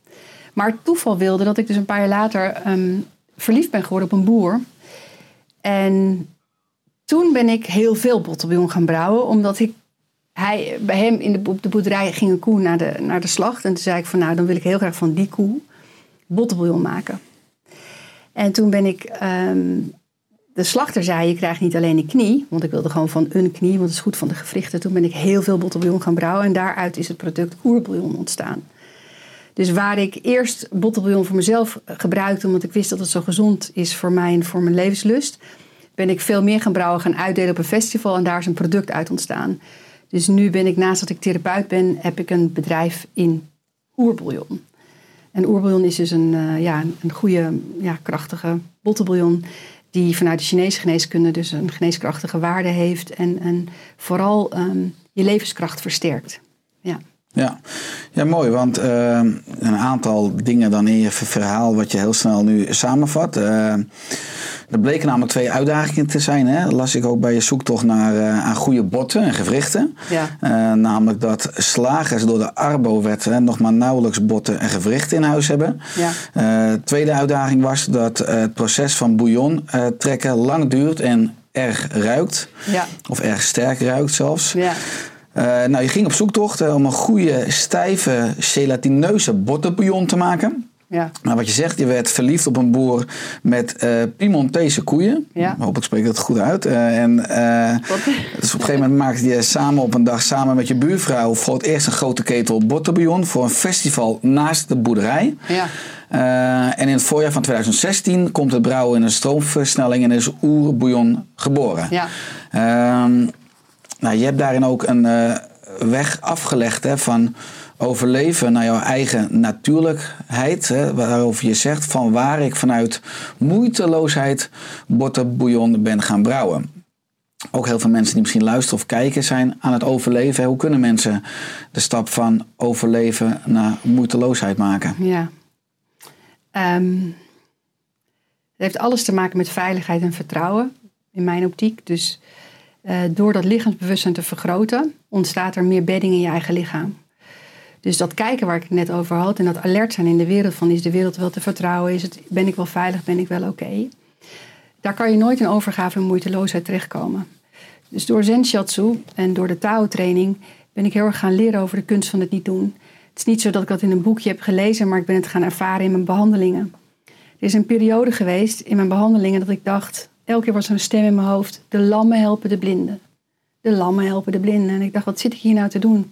Maar het toeval wilde dat ik dus een paar jaar later ehm, verliefd ben geworden op een boer. En toen ben ik heel veel bottelbouillon gaan brouwen, omdat ik hij, bij hem in de, op de boerderij ging een koe naar de, naar de slacht. En toen zei ik van nou, dan wil ik heel graag van die koe bottelbouillon maken. En toen ben ik, ehm, de slachter zei je krijgt niet alleen een knie, want ik wilde gewoon van een knie, want het is goed van de gewrichten. Toen ben ik heel veel bottelbouillon gaan brouwen en daaruit is het product oerbouillon ontstaan. Dus waar ik eerst bottelbouillon voor mezelf gebruikte, omdat ik wist dat het zo gezond is voor mij en voor mijn levenslust, ben ik veel meer gaan brouwen, gaan uitdelen op een festival en daar is een product uit ontstaan. Dus nu ben ik, naast dat ik therapeut ben, heb ik een bedrijf in oerbouillon. En oerbouillon is dus een, eh, ja, een goede, ja, krachtige bottelbouillon die vanuit de Chinese geneeskunde dus een geneeskrachtige waarde heeft en, en vooral ehm, je levenskracht versterkt. Ja. Ja, ja mooi, want eh, een aantal dingen dan in je ver- verhaal wat je heel snel nu samenvat. Eh, er bleken namelijk twee uitdagingen te zijn. Hè? Las ik ook bij je zoektocht naar eh, aan goede botten en gewrichten. Ja. Eh, namelijk dat slagers door de Arbo-wet hè, nog maar nauwelijks botten en gewrichten in huis hebben. Ja. Eh, tweede uitdaging was dat het proces van bouillon trekken lang duurt en erg ruikt. Ja. Of erg sterk ruikt zelfs. Ja. Nou, je ging op zoektocht om een goede, stijve, gelatineuze bottenbouillon te maken. Ja. Nou, wat je zegt, je werd verliefd op een boer met eh Piemontese koeien. Ja. Ik hoop ik spreek dat goed uit. Eh, en, eh, dus op een gegeven moment maakte je samen op een dag samen met je buurvrouw voor het eerst een grote ketel bottenbouillon voor een festival naast de boerderij. Ja. En in het voorjaar van 2016 komt het brouwen in een stroomversnelling en is oerbouillon geboren. Ja. Ehm, nou, je hebt daarin ook een weg afgelegd hè, van overleven naar jouw eigen natuurlijkheid. Hè, waarover je zegt van waar ik vanuit moeiteloosheid bottenbouillon ben gaan brouwen. Ook heel veel mensen die misschien luisteren of kijken zijn aan het overleven. Hoe kunnen mensen de stap van overleven naar moeiteloosheid maken? Ja. Ehm, het heeft alles te maken met veiligheid en vertrouwen, in mijn optiek. Dus eh, door dat lichaamsbewustzijn te vergroten, ontstaat er meer bedding in je eigen lichaam. Dus dat kijken waar ik het net over had en dat alert zijn in de wereld van is de wereld wel te vertrouwen, is het, ben ik wel veilig, ben ik wel oké. Daar kan je nooit in overgave en moeiteloosheid terechtkomen. Dus door Zen Shatsu en door de Tao training ben ik heel erg gaan leren over de kunst van het niet doen. Het is niet zo dat ik dat in een boekje heb gelezen, maar ik ben het gaan ervaren in mijn behandelingen. Er is een periode geweest in mijn behandelingen dat ik dacht, elke keer was er een stem in mijn hoofd, de lammen helpen de blinden. De lammen helpen de blinden. En ik dacht, wat zit ik hier nou te doen?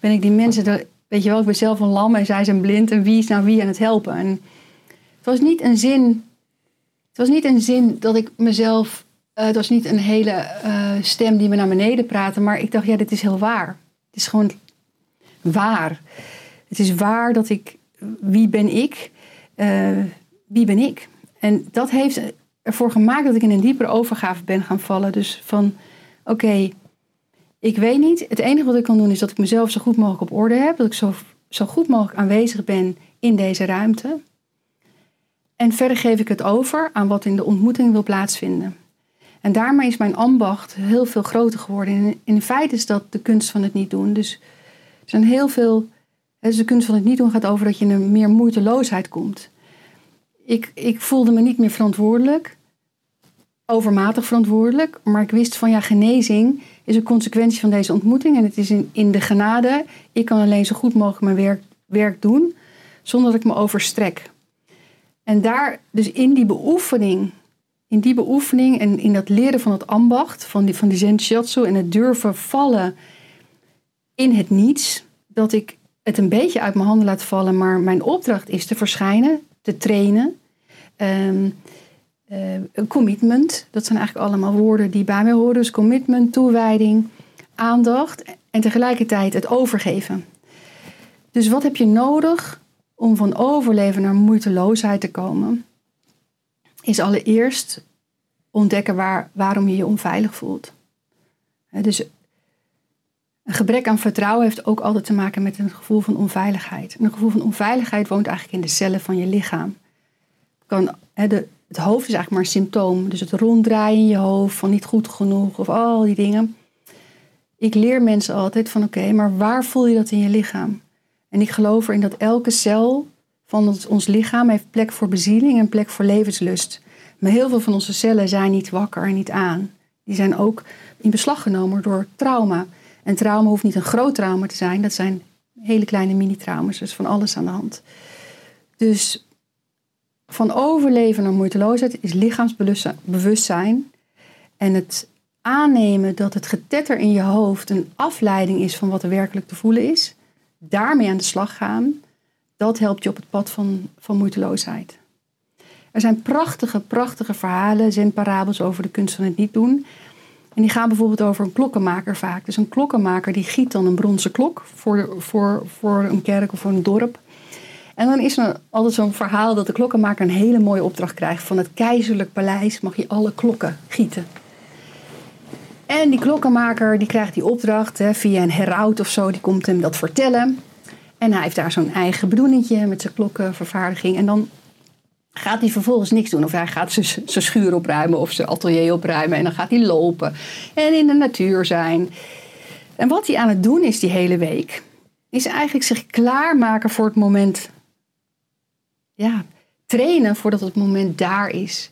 Ben ik die mensen, de- weet je wel, ik ben zelf een lam en zij zijn blind en wie is nou wie aan het helpen? En het was niet een zin, het was niet een zin dat ik mezelf, eh, het was niet een hele eh, stem die me naar beneden praatte, maar ik dacht, ja, dit is heel waar. Het is gewoon waar. Het is waar dat ik, wie ben ik? Eh, wie ben ik? En dat heeft ervoor gemaakt dat ik in een diepere overgave ben gaan vallen. Dus van, oké, ik weet niet. Het enige wat ik kan doen is dat ik mezelf zo goed mogelijk op orde heb. Dat ik zo, zo goed mogelijk aanwezig ben in deze ruimte. En verder geef ik het over aan wat in de ontmoeting wil plaatsvinden. En daarmee is mijn ambacht heel veel groter geworden. In, feite is dat de kunst van het niet doen. Dus er zijn heel veel. Dus de kunst van het niet doen gaat over dat je in een meer moeiteloosheid komt. Ik, ik voelde me niet meer verantwoordelijk, overmatig verantwoordelijk, maar ik wist van ja, genezing is een consequentie van deze ontmoeting en het is in, in de genade. Ik kan alleen zo goed mogelijk mijn werk, werk doen zonder dat ik me overstrek. En daar, dus in die beoefening in die beoefening en in dat leren van het ambacht, van die, van die Zen Shiatsu en het durven vallen in het niets, dat ik het een beetje uit mijn handen laat vallen, maar mijn opdracht is te verschijnen, te trainen. Ehm, eh, een commitment, dat zijn eigenlijk allemaal woorden die bij mij horen. Dus commitment, toewijding, aandacht en tegelijkertijd het overgeven. Dus wat heb je nodig om van overleven naar moeiteloosheid te komen? Is allereerst ontdekken waar, waarom je je onveilig voelt. Dus een gebrek aan vertrouwen heeft ook altijd te maken met een gevoel van onveiligheid. En een gevoel van onveiligheid woont eigenlijk in de cellen van je lichaam. Kan, de, het hoofd is eigenlijk maar een symptoom. Dus het ronddraaien in je hoofd van niet goed genoeg of al die dingen. Ik leer mensen altijd van oké, maar waar voel je dat in je lichaam? En ik geloof erin dat elke cel van ons, ons lichaam heeft plek voor bezieling en plek voor levenslust. Maar heel veel van onze cellen zijn niet wakker en niet aan. Die zijn ook in beslag genomen door trauma. En trauma hoeft niet een groot trauma te zijn. Dat zijn hele kleine mini-trauma's. Dus van alles aan de hand. Dus van overleven naar moeiteloosheid is lichaamsbewustzijn. En het aannemen dat het getetter in je hoofd een afleiding is van wat er werkelijk te voelen is. Daarmee aan de slag gaan. Dat helpt je op het pad van, van moeiteloosheid. Er zijn prachtige, prachtige verhalen, zenparabels over de kunst van het niet doen. En die gaan bijvoorbeeld over een klokkenmaker vaak. Dus een klokkenmaker die giet dan een bronzen klok voor, voor, voor een kerk of voor een dorp. En dan is er altijd zo'n verhaal dat de klokkenmaker een hele mooie opdracht krijgt. Van het keizerlijk paleis mag je alle klokken gieten. En die klokkenmaker die krijgt die opdracht hè, via een heraut of zo. Die komt hem dat vertellen. En hij heeft daar zo'n eigen bedoelingje met zijn klokkenvervaardiging. En dan gaat hij vervolgens niks doen. Of hij gaat zijn schuur opruimen of zijn atelier opruimen. En dan gaat hij lopen en in de natuur zijn. En wat hij aan het doen is die hele week, is eigenlijk zich klaarmaken voor het moment. Ja, trainen voordat het moment daar is.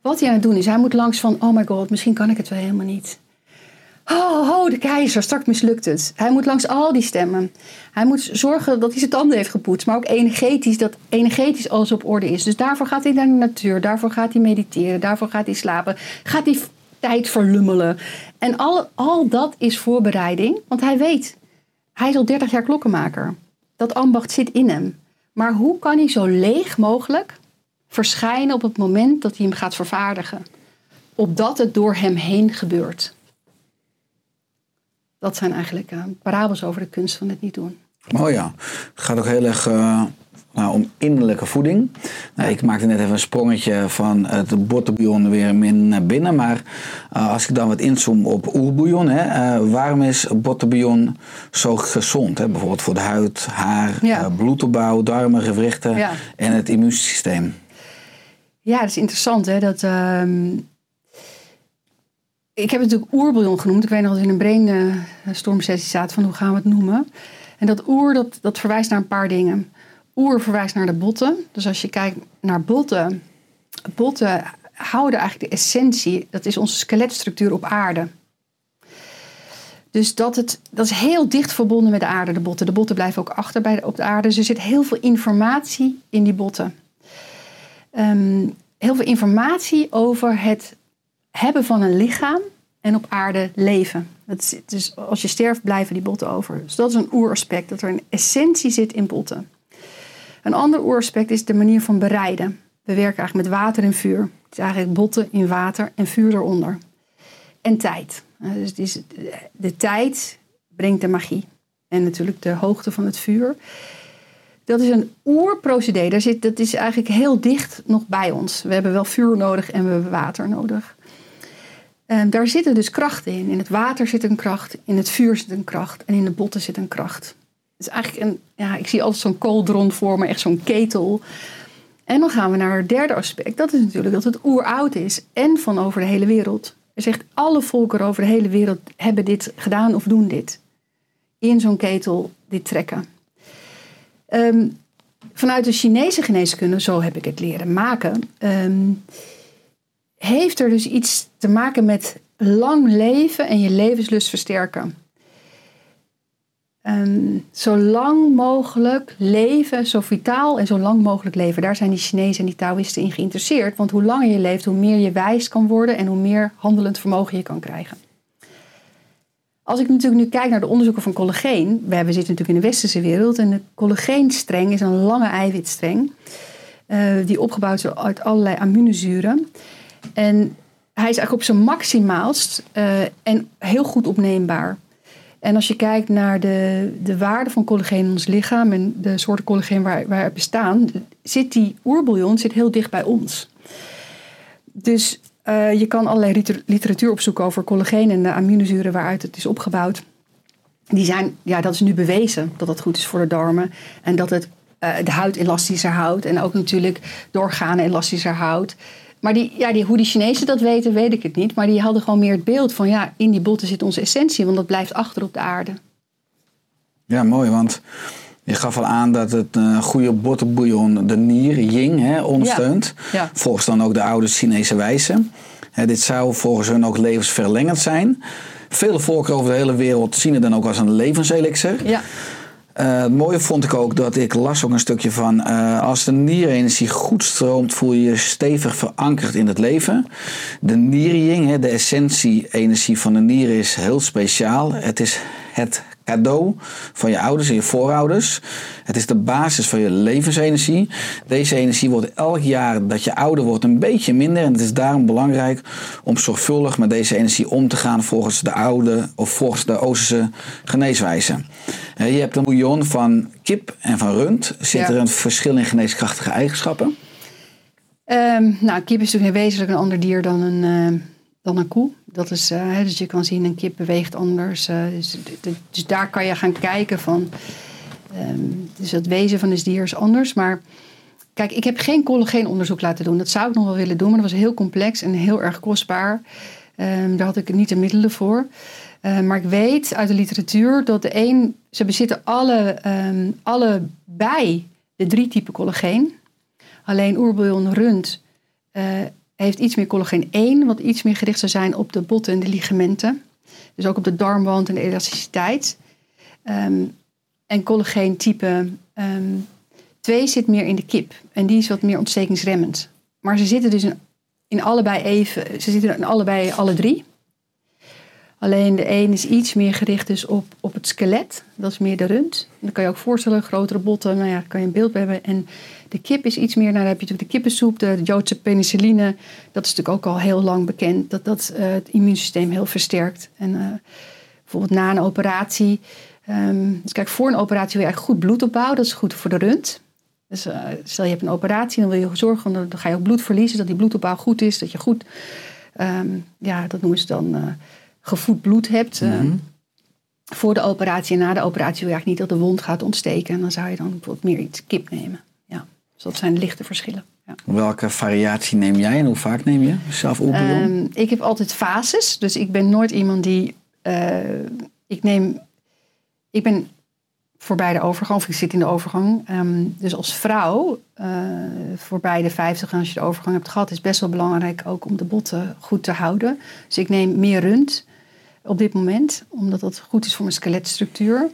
Wat hij aan het doen is, hij moet langs van, oh my god, misschien kan ik het wel helemaal niet. Oh, oh, de keizer, straks mislukt het. Hij moet langs al die stemmen. Hij moet zorgen dat hij zijn tanden heeft gepoetst, maar ook energetisch, dat energetisch alles op orde is. Dus daarvoor gaat hij naar de natuur, daarvoor gaat hij mediteren, daarvoor gaat hij slapen, gaat hij tijd verlummelen. En al, al dat is voorbereiding, want hij weet, hij is al 30 jaar klokkenmaker. Dat ambacht zit in hem. Maar hoe kan hij zo leeg mogelijk verschijnen op het moment dat hij hem gaat vervaardigen? Opdat het door hem heen gebeurt. Dat zijn eigenlijk uh, parabels over de kunst van het niet doen. Oh ja, het gaat ook heel erg uh, nou, om innerlijke voeding. Nou, ik maakte net even een sprongetje van het bottenbouillon weer naar binnen. Maar uh, als ik dan wat inzoom op oerbouillon, hè, uh, waarom is bottenbouillon zo gezond? Hè? Bijvoorbeeld voor de huid, haar, Ja. bloedopbouw, darmen, gewrichten Ja. en het immuunsysteem. Ja, dat is interessant. Hè? Dat, ehm, ik heb het natuurlijk oerbouillon genoemd. Ik weet nog dat we in een brainstormsessie zaten van hoe gaan we het noemen. En dat oer, dat, dat verwijst naar een paar dingen. Oer verwijst naar de botten. Dus als je kijkt naar botten. Botten houden eigenlijk de essentie. Dat is onze skeletstructuur op aarde. Dus dat, het, dat is heel dicht verbonden met de aarde, de botten. De botten blijven ook achter bij op de aarde. Dus er zit heel veel informatie in die botten. Ehm, heel veel informatie over het hebben van een lichaam en op aarde leven. Is, dus als je sterft, blijven die botten over. Dus dat is een oeraspect, dat er een essentie zit in botten. Een ander oeraspect is de manier van bereiden. We werken eigenlijk met water en vuur. Het is eigenlijk botten in water en vuur eronder. En tijd. Eh, Dus is, de tijd brengt de magie. En natuurlijk de hoogte van het vuur. Dat is een oerprocedé. Daar zit, dat is eigenlijk heel dicht nog bij ons. We hebben wel vuur nodig en we hebben water nodig. En daar zitten dus krachten in. In het water zit een kracht, in het vuur zit een kracht en in de botten zit een kracht. Is eigenlijk een, ja, ik zie altijd zo'n kooldron voor me, echt zo'n ketel. En dan gaan we naar het derde aspect. Dat is natuurlijk dat het oeroud is en van over de hele wereld. Er zegt alle volkeren over de hele wereld hebben dit gedaan of doen dit. In zo'n ketel dit trekken. Ehm, vanuit de Chinese geneeskunde, zo heb ik het leren maken, ehm, heeft er dus iets te maken met lang leven en je levenslust versterken. Ehm, zo lang mogelijk leven, zo vitaal en zo lang mogelijk leven. Daar zijn die Chinezen en die Taoïsten in geïnteresseerd. Want hoe langer je leeft, hoe meer je wijs kan worden en hoe meer handelend vermogen je kan krijgen. Als ik natuurlijk nu kijk naar de onderzoeken van collageen. We hebben zitten natuurlijk in de westerse wereld. En de collageenstreng is een lange eiwitstreng. eh, die opgebouwd is uit allerlei aminozuren. En hij is eigenlijk op zijn maximaalst eh, en heel goed opneembaar. En als je kijkt naar de, de waarde van collageen in ons lichaam en de soorten collageen waar, waar het bestaan, zit die oerbouillon zit heel dicht bij ons. Dus eh, je kan allerlei liter- literatuur opzoeken over collageen en de aminozuren waaruit het is opgebouwd. Die zijn, ja, dat is nu bewezen dat dat goed is voor de darmen en dat het eh, de huid elastischer houdt en ook natuurlijk de organen elastischer houdt. Maar die, ja, die, hoe die Chinezen dat weten, weet ik het niet. Maar die hadden gewoon meer het beeld van ja, in die botten zit onze essentie, want dat blijft achter op de aarde. Ja, mooi, want je gaf al aan dat het goede bottenbouillon de nier, ying, hè, ondersteunt. Ja, ja. Volgens dan ook de oude Chinese wijze. Hè, dit zou volgens hun ook levensverlengend zijn. Vele volken over de hele wereld zien het dan ook als een levenselixer. Ja, Eh, het mooie vond ik ook dat ik las ook een stukje van... eh, als de nierenergie goed stroomt, voel je je stevig verankerd in het leven. De nierjing, hè, de essentie-energie van de nier is heel speciaal. Het is het cadeau van je ouders en je voorouders. Het is de basis van je levensenergie. Deze energie wordt elk jaar dat je ouder wordt een beetje minder. En het is daarom belangrijk om zorgvuldig met deze energie om te gaan volgens de oude of volgens de Oosterse geneeswijze. Je hebt een bouillon van kip en van rund. Zit Ja. er een verschil in geneeskrachtige eigenschappen? Ehm, nou, kip is natuurlijk wezenlijk een ander dier dan een, eh, dan een koe. Dat is, eh, dus je kan zien, een kip beweegt anders. eh, dus, dus daar kan je gaan kijken van. ehm, dus het wezen van het dier is anders. Maar kijk, ik heb geen collageenonderzoek laten doen. Dat zou ik nog wel willen doen, maar dat was heel complex en heel erg kostbaar. Ehm, daar had ik niet de middelen voor. Eh, maar ik weet uit de literatuur dat de een, ze bezitten alle, ehm allebei de drie typen collageen. Alleen oerbouillon rund eh, heeft iets meer collageen 1, wat iets meer gericht zou zijn op de botten en de ligamenten. Dus ook op de darmwand en de elasticiteit. Ehm, en collageen type ehm 2 zit meer in de kip. En die is wat meer ontstekingsremmend. Maar ze zitten dus in, allebei even, ze zitten in allebei alle drie. Alleen de een is iets meer gericht dus op, op het skelet. Dat is meer de rund. Dan kan je ook voorstellen, grotere botten. Nou ja, kan je een beeld hebben. En de kip is iets meer, nou dan heb je de kippensoep, de Joodse penicilline. Dat is natuurlijk ook al heel lang bekend. Dat dat eh, het immuunsysteem heel versterkt. En eh, bijvoorbeeld na een operatie. ehm, dus kijk, voor een operatie wil je eigenlijk goed bloed opbouwen. Dat is goed voor de rund. Dus eh, stel je hebt een operatie, dan wil je zorgen, dan ga je ook bloed verliezen. Dat die bloedopbouw goed is. Dat je goed, ehm, ja, dat noemen ze dan... gevoed bloed hebt eh, voor de operatie en na de operatie wil je eigenlijk niet dat de wond gaat ontsteken. En dan zou je dan bijvoorbeeld meer iets kip nemen. Dus dat zijn lichte verschillen. Ja. Welke variatie neem jij en hoe vaak neem je zelf oerbouillon? Ehm, ik heb altijd fases, dus ik ben nooit iemand die. eh, ik neem. Ik ben voorbij de overgang, of ik zit in de overgang. Ehm, dus als vrouw, eh, voorbij de 50, en als je de overgang hebt gehad, is best wel belangrijk ook om de botten goed te houden. Dus ik neem meer rund op dit moment, omdat dat goed is voor mijn skeletstructuur.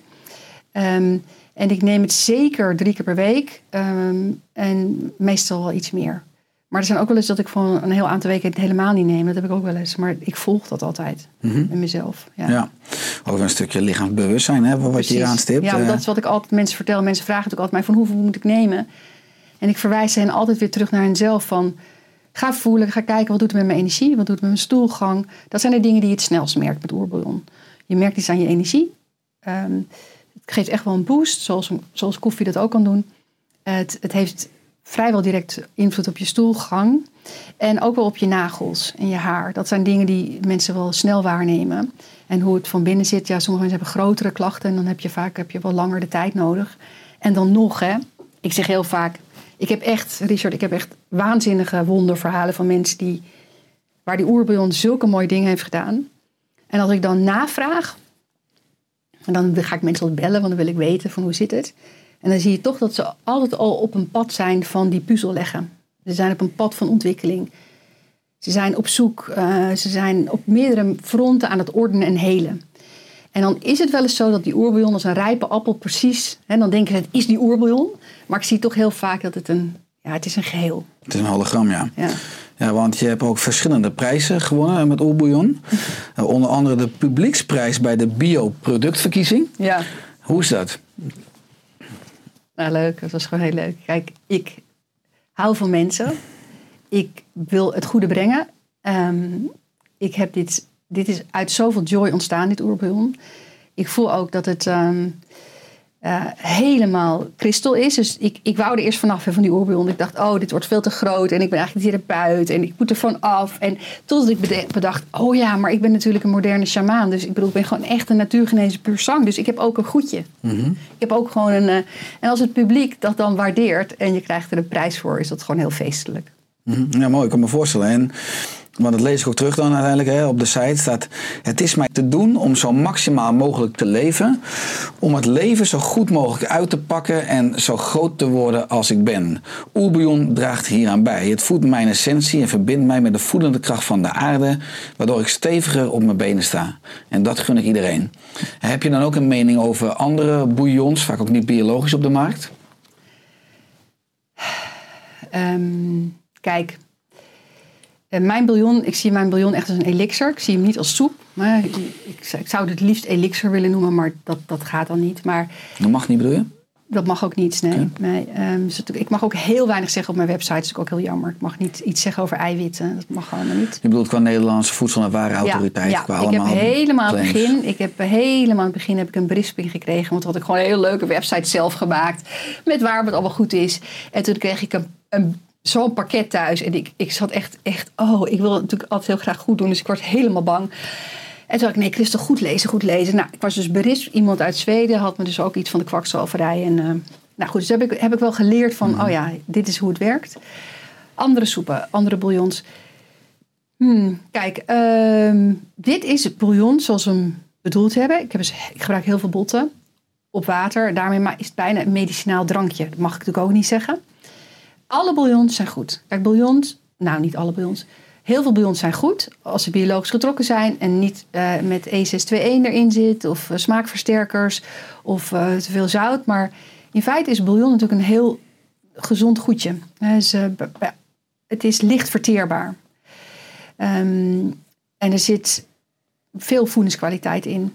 Ehm, en ik neem het zeker drie keer per week ehm, en meestal wel iets meer. Maar er zijn ook wel eens dat ik van een heel aantal weken het helemaal niet neem. Dat heb ik ook wel eens. Maar ik volg dat altijd in mezelf. Ja. ja. Ook een stukje lichaamsbewustzijn, hè, wat je hier aanstipt. Ja, Eh, dat is wat ik altijd mensen vertel. Mensen vragen natuurlijk altijd mij van hoeveel moet ik nemen? En ik verwijs hen altijd weer terug naar henzelf van... Ga voelen, ga kijken wat doet het met mijn energie, wat doet het met mijn stoelgang. Dat zijn de dingen die je het snelst merkt met oerbouillon. Je merkt iets aan je energie. Ehm, het geeft echt wel een boost, zoals, zoals koffie dat ook kan doen. Het, het heeft vrijwel direct invloed op je stoelgang. En ook wel op je nagels en je haar. Dat zijn dingen die mensen wel snel waarnemen. En hoe het van binnen zit. Ja, sommige mensen hebben grotere klachten. En dan heb je vaak heb je wel langer de tijd nodig. En dan nog, hè. Ik zeg heel vaak... Ik heb echt, Richard, ik heb echt waanzinnige wonderverhalen van mensen die... Waar die oerbouillon zulke mooie dingen heeft gedaan. En als ik dan navraag... En dan ga ik mensen altijd bellen, want dan wil ik weten van hoe zit het. En dan zie je toch dat ze altijd al op een pad zijn van die puzzel leggen. Ze zijn op een pad van ontwikkeling. Ze zijn op zoek, eh, ze zijn op meerdere fronten aan het ordenen en helen. En dan is het wel eens zo dat die oerbouillon als een rijpe appel precies... Hè, dan denken ze, het is die oerbouillon. Maar ik zie toch heel vaak dat het een... Ja, het is een geheel. Het is een hologram, ja. Ja. Ja, want je hebt ook verschillende prijzen gewonnen met Oerbouillon. Uh, onder andere de publieksprijs bij de bioproductverkiezing. ja. Hoe is dat? Nou, leuk. Dat was gewoon heel leuk. Kijk, ik hou van mensen. Ik wil het goede brengen. Ehm, ik heb dit, dit is uit zoveel joy ontstaan, dit oerbouillon. Ik voel ook dat het ehm, eh, helemaal kristal is. Dus ik, ik wou er eerst vanaf van die oerbouillon. Ik dacht, oh, dit wordt veel te groot. En ik ben eigenlijk therapeut. En ik moet er van af. En totdat ik bedacht, oh ja, maar ik ben natuurlijk een moderne sjamaan. Dus ik bedoel, ik ben gewoon echt een natuurgenezen puur zang. Dus ik heb ook een goedje. Ik heb ook gewoon een... eh, en als het publiek dat dan waardeert en je krijgt er een prijs voor, is dat gewoon heel feestelijk. Mhm. Ja, mooi. Ik kan me voorstellen. En, want dat lees ik ook terug dan uiteindelijk hè, op de site. Staat, het is mij te doen om zo maximaal mogelijk te leven. Om het leven zo goed mogelijk uit te pakken en zo groot te worden als ik ben. Oerbouillon draagt hieraan bij. Het voedt mijn essentie en verbindt mij met de voedende kracht van de aarde. Waardoor ik steviger op mijn benen sta. En dat gun ik iedereen. Heb je dan ook een mening over andere bouillons, vaak ook niet biologisch op de markt? Ehm, kijk, eh, mijn bouillon, ik zie mijn bouillon echt als een elixir. Ik zie hem niet als soep. Maar ik, ik, ik zou het liefst elixir willen noemen, maar dat, dat gaat dan niet. Maar Dat mag niet, bedoel je? dat mag ook niet. Nee. nee ehm, dus ik mag ook heel weinig zeggen op mijn website. Dat is ook heel jammer. Ik mag niet iets zeggen over eiwitten. Dat mag allemaal niet. Je bedoelt qua Nederlandse voedsel- en warenautoriteit. Ja, qua ja. ik heb helemaal aan het claims. begin, ik heb helemaal het begin heb ik een berisping gekregen, want had ik gewoon een hele leuke website zelf gemaakt met waar het allemaal goed is. En toen kreeg ik een, een zo'n pakket thuis en ik, ik zat echt, echt, oh, ik wil het natuurlijk altijd heel graag goed doen, dus ik word helemaal bang. En toen dacht ik, nee, Christel, goed lezen, goed lezen. Nou, ik was dus berispt. Iemand uit Zweden had me dus ook iets van de kwakzalverij. En, eh, nou goed, dus heb ik, heb ik wel geleerd van, oh ja, dit is hoe het werkt. Andere soepen, andere bouillons. Hmm, kijk, ehm, dit is het bouillon zoals we hem bedoeld hebben. Ik, heb dus, ik gebruik heel veel botten op water. Daarmee is het bijna een medicinaal drankje. Dat mag ik natuurlijk ook niet zeggen. Alle bouillons zijn goed. Kijk, bouillons, nou niet alle bouillons. Heel veel bouillons zijn goed als ze biologisch getrokken zijn en niet eh, met E621 erin zit of eh, smaakversterkers of eh, te veel zout. Maar in feite is bouillon natuurlijk een heel gezond goedje. Het is licht verteerbaar. Ehm, en er zit veel voedingskwaliteit in.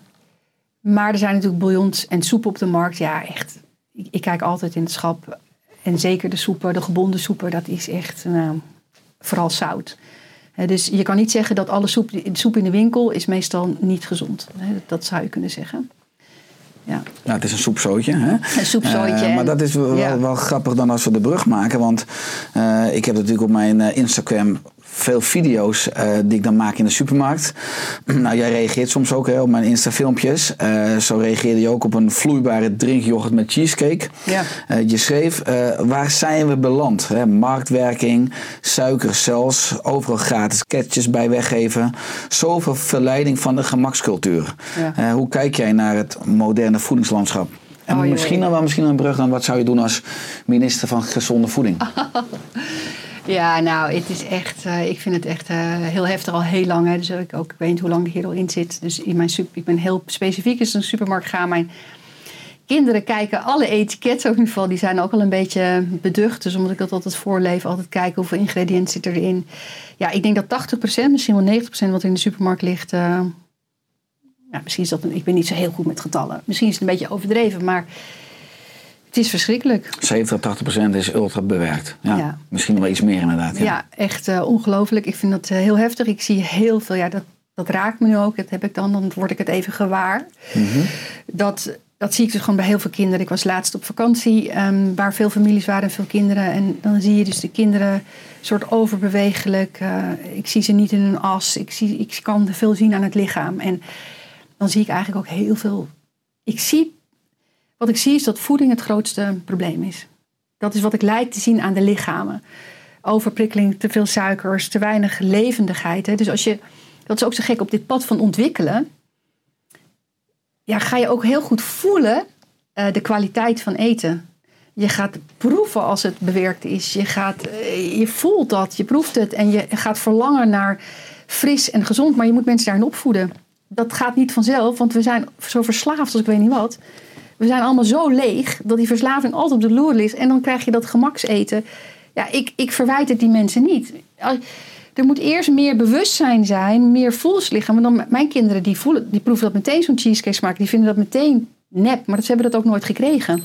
Maar er zijn natuurlijk bouillons en soepen op de markt. Ja, echt. Ik, ik kijk altijd in het schap. En zeker de soepen, de gebonden soepen, dat is echt nou, vooral zout. Dus je kan niet zeggen dat alle soep, de soep in de winkel is meestal niet gezond. Dat- zou je kunnen zeggen. Ja. Nou, het is een soepzootje. Hè? Een soepzootje. Eh, maar dat is wel, ja. wel grappig dan als we de brug maken. Want eh, ik heb natuurlijk op mijn eh, Instagram veel video's eh, die ik dan maak in de supermarkt. nou, jij reageert soms ook hè, op mijn Insta-filmpjes. Eh, zo reageerde je ook op een vloeibare drinkyoghurt met cheesecake. Ja. Eh, je schreef, waar zijn we beland? Hè? Marktwerking, suiker zelfs, overal gratis ketjes bij weggeven. Zoveel verleiding van de gemakscultuur. Ja. Hoe kijk jij naar het moderne voedingslandschap? En Oh, misschien dan wel misschien een brug dan wat zou je doen als minister van gezonde voeding? Ja, nou, het is echt, eh, ik vind het echt eh, heel heftig al heel lang. Hè. Dus ik, ook, ik weet niet hoe lang ik hier al in zit. Dus in mijn super, ik ben heel specifiek naar de supermarkt ga. Mijn kinderen kijken alle etiketten, ook in ieder geval, die zijn ook al een beetje beducht. Dus omdat ik dat altijd voorleef, altijd kijken hoeveel ingrediënten zit erin. Ja, ik denk dat 80%, misschien wel 90% wat in de supermarkt ligt. eh, ja, misschien is dat, een, ik ben niet zo heel goed met getallen. Misschien is het een beetje overdreven, maar het is verschrikkelijk. 70, 80 procent is ultra bewerkt. Ja, Ja. Misschien wel iets meer inderdaad. Ja. Ja, echt eh, ongelooflijk. Ik vind dat eh, heel heftig. Ik zie heel veel, ja, dat, dat raakt me nu ook. Dat heb ik dan, dan word ik het even gewaar. dat, dat zie ik dus gewoon bij heel veel kinderen. Ik was laatst op vakantie ehm, waar veel families waren en veel kinderen. En dan zie je dus de kinderen soort overbewegelijk. eh, ik zie ze niet in hun as. Ik, zie, ik kan veel zien aan het lichaam. En dan zie ik eigenlijk ook heel veel. Ik zie, wat ik zie is dat voeding het grootste probleem is. Dat is wat ik lijkt te zien aan de lichamen. Overprikkeling, te veel suikers, te weinig levendigheid. Hè. Dus als je, dat is ook zo gek, op dit pad van ontwikkelen, ja, ga je ook heel goed voelen eh, de kwaliteit van eten. Je gaat proeven als het bewerkt is. Je, gaat, eh, je voelt dat, je proeft het en je gaat verlangen naar fris en gezond. Maar je moet mensen daarin opvoeden. dat gaat niet vanzelf, want we zijn zo verslaafd als ik weet niet wat. We zijn allemaal zo leeg dat die verslaving altijd op de loer ligt. En dan krijg je dat gemakseten. Ja, ik, ik verwijt het die mensen niet. Er moet eerst meer bewustzijn zijn, meer voelslichaam. Want dan mijn kinderen die, voelen, die proeven dat meteen zo'n cheesecake smaak. Die vinden dat meteen nep, maar ze hebben dat ook nooit gekregen.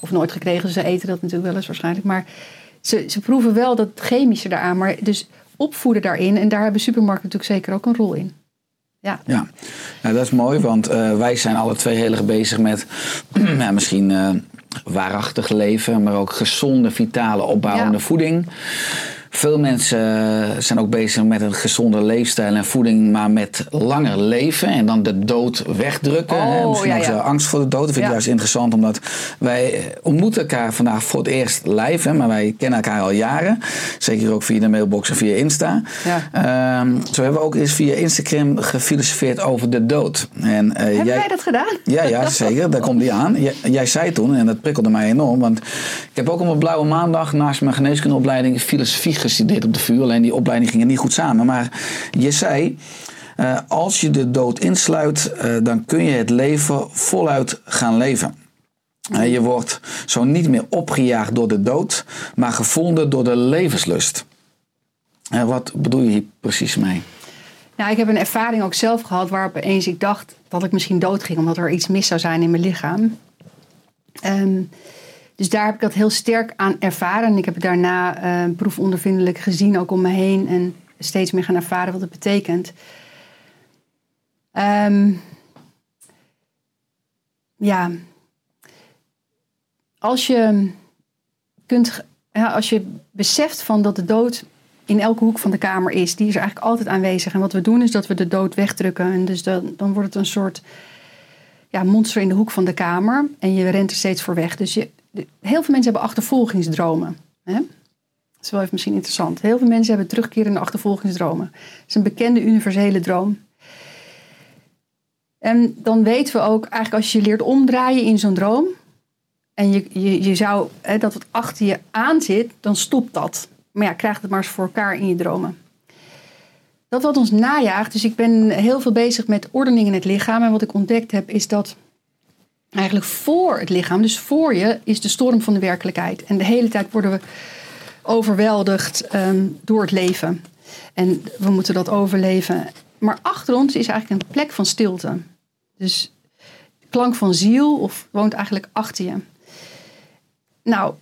Of nooit gekregen, ze eten dat natuurlijk wel eens waarschijnlijk. Maar ze, ze proeven wel dat chemische daaraan. Maar dus opvoeden daarin. En daar hebben supermarkten natuurlijk zeker ook een rol in. Ja. Ja, nou, dat is mooi, want eh, wij zijn alle twee heel erg bezig met ja, misschien eh, waarachtig leven, maar ook gezonde, vitale, opbouwende Ja. voeding. Veel mensen eh, zijn ook bezig met een gezonde leefstijl en voeding, maar met langer leven en dan de dood wegdrukken. Oh, hè. Misschien ja, ook ja. angst voor de dood. Dat vind ik Ja. juist interessant, omdat wij eh, ontmoeten elkaar vandaag voor het eerst live, hè, maar wij kennen elkaar al jaren. Zeker ook via de mailbox en via Insta. Ehm, zo hebben we ook eens via Instagram gefilosofeerd over de dood. En, eh, Hebben jij, wij dat gedaan? Ja, ja, zeker. Daar komt die aan. Jij, jij zei toen, en dat prikkelde mij enorm, want ik heb ook op een blauwe maandag naast mijn geneeskundeopleiding filosofie gestudeerd op de VU. Alleen die opleiding ging er niet goed samen. Maar je zei, eh, als je de dood insluit, eh, dan kun je het leven voluit gaan leven. Eh, je wordt zo niet meer opgejaagd door de dood, maar gevonden door de levenslust. Wat bedoel je hier precies mee? Nou, ik heb een ervaring ook zelf gehad waarop eens ik dacht dat ik misschien dood ging omdat er iets mis zou zijn in mijn lichaam. Ehm, dus daar heb ik dat heel sterk aan ervaren. En ik heb het daarna eh, proefondervindelijk gezien, ook om me heen. En steeds meer gaan ervaren wat het betekent. Ehm, ja, als je kunt, ja, als je beseft van dat de dood in elke hoek van de kamer is, die is er eigenlijk altijd aanwezig. En wat we doen is dat we de dood wegdrukken. En dus dan, dan wordt het een soort ja, monster in de hoek van de kamer. En je rent er steeds voor weg. Dus je, heel veel mensen hebben achtervolgingsdromen. Hè? Dat is wel even misschien interessant. Heel veel mensen hebben terugkerende achtervolgingsdromen. Dat is een bekende universele droom. En dan weten we ook, eigenlijk als je leert omdraaien in zo'n droom. En je, je, je zou hè, dat wat achter je aan zit, dan stopt dat. Maar ja, krijg het maar eens voor elkaar in je dromen. Dat wat ons najaagt, dus ik ben heel veel bezig met ordening in het lichaam. En wat ik ontdekt heb, is dat eigenlijk voor het lichaam, dus voor je, is de storm van de werkelijkheid. En de hele tijd worden we overweldigd ehm, door het leven. En we moeten dat overleven. Maar achter ons is eigenlijk een plek van stilte. Dus klank van ziel of woont eigenlijk achter je. Nou,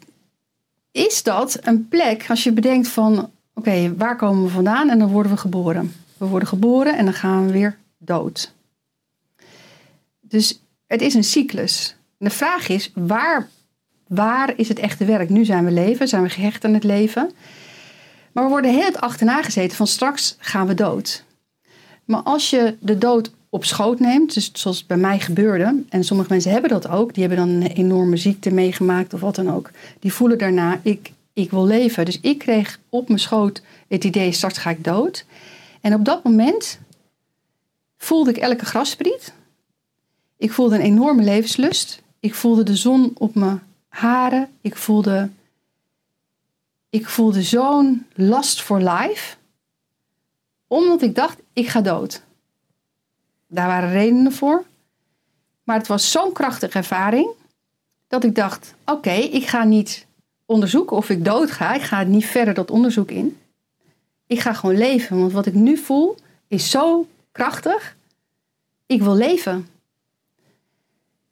is dat een plek als je bedenkt van oké, waar komen we vandaan? En dan worden we geboren. We worden geboren en dan gaan we weer dood. Dus het is een cyclus. De vraag is, waar, waar is het echte werk? Nu zijn we leven, zijn we gehecht aan het leven. Maar we worden heel het achterna gezeten van straks gaan we dood. Maar als je de dood op schoot neemt, dus zoals bij mij gebeurde, en sommige mensen hebben dat ook, die hebben dan een enorme ziekte meegemaakt of wat dan ook, die voelen daarna, ik, ik wil leven. Dus ik kreeg op mijn schoot het idee, straks ga ik dood. En op dat moment voelde ik elke grasspriet. Ik voelde een enorme levenslust. Ik voelde de zon op mijn haren. Ik voelde, ik voelde zo'n last for life. Omdat ik dacht, ik ga dood. Daar waren redenen voor. Maar het was zo'n krachtige ervaring. Dat ik dacht, oké, ik ga niet onderzoeken of ik dood ga. Ik ga niet verder dat onderzoek in. Ik ga gewoon leven. Want wat ik nu voel is zo krachtig. Ik wil leven.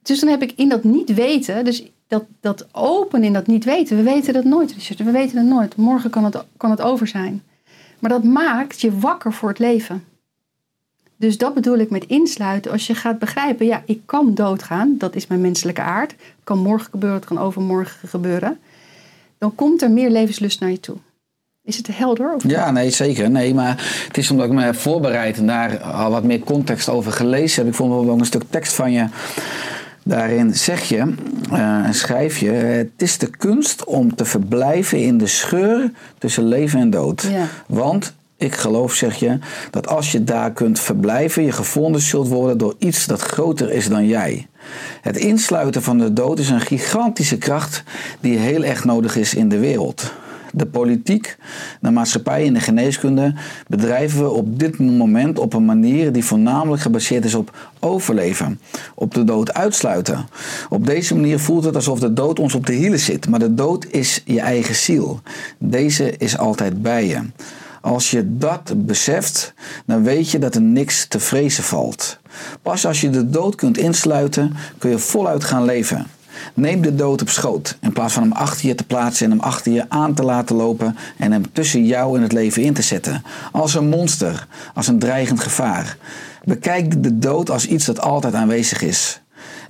Dus dan heb ik in dat niet weten, dus dat, dat open in dat niet weten. We weten dat nooit, Richard. We weten het nooit. Morgen kan het, kan het over zijn. Maar dat maakt je wakker voor het leven. Dus dat bedoel ik met insluiten. Als je gaat begrijpen, ja, ik kan doodgaan. Dat is mijn menselijke aard. Het kan morgen gebeuren, het kan overmorgen gebeuren. Dan komt er meer levenslust naar je toe. Is het helder? Of Ja, nee, zeker. Nee, maar het is omdat ik me heb voorbereid en daar al wat meer context over gelezen heb. Ik vond wel een stuk tekst van je. Daarin zeg je eh, en schrijf je: Het is de kunst om te verblijven in de scheur tussen leven en dood. Ja. Want ik geloof, zeg je, dat als je daar kunt verblijven, je gevonden zult worden door iets dat groter is dan jij. Het insluiten van de dood is een gigantische kracht die heel erg nodig is in de wereld. De politiek, de maatschappij en de geneeskunde bedrijven we op dit moment op een manier die voornamelijk gebaseerd is op overleven, op de dood uitsluiten. Op deze manier voelt het alsof de dood ons op de hielen zit, maar de dood is je eigen ziel. Deze is altijd bij je. Als je dat beseft, dan weet je dat er niks te vrezen valt. Pas als je de dood kunt insluiten, kun je voluit gaan leven. Neem de dood op schoot in plaats van hem achter je te plaatsen en hem achter je aan te laten lopen en hem tussen jou en het leven in te zetten. Als een monster, als een dreigend gevaar. Bekijk de dood als iets dat altijd aanwezig is.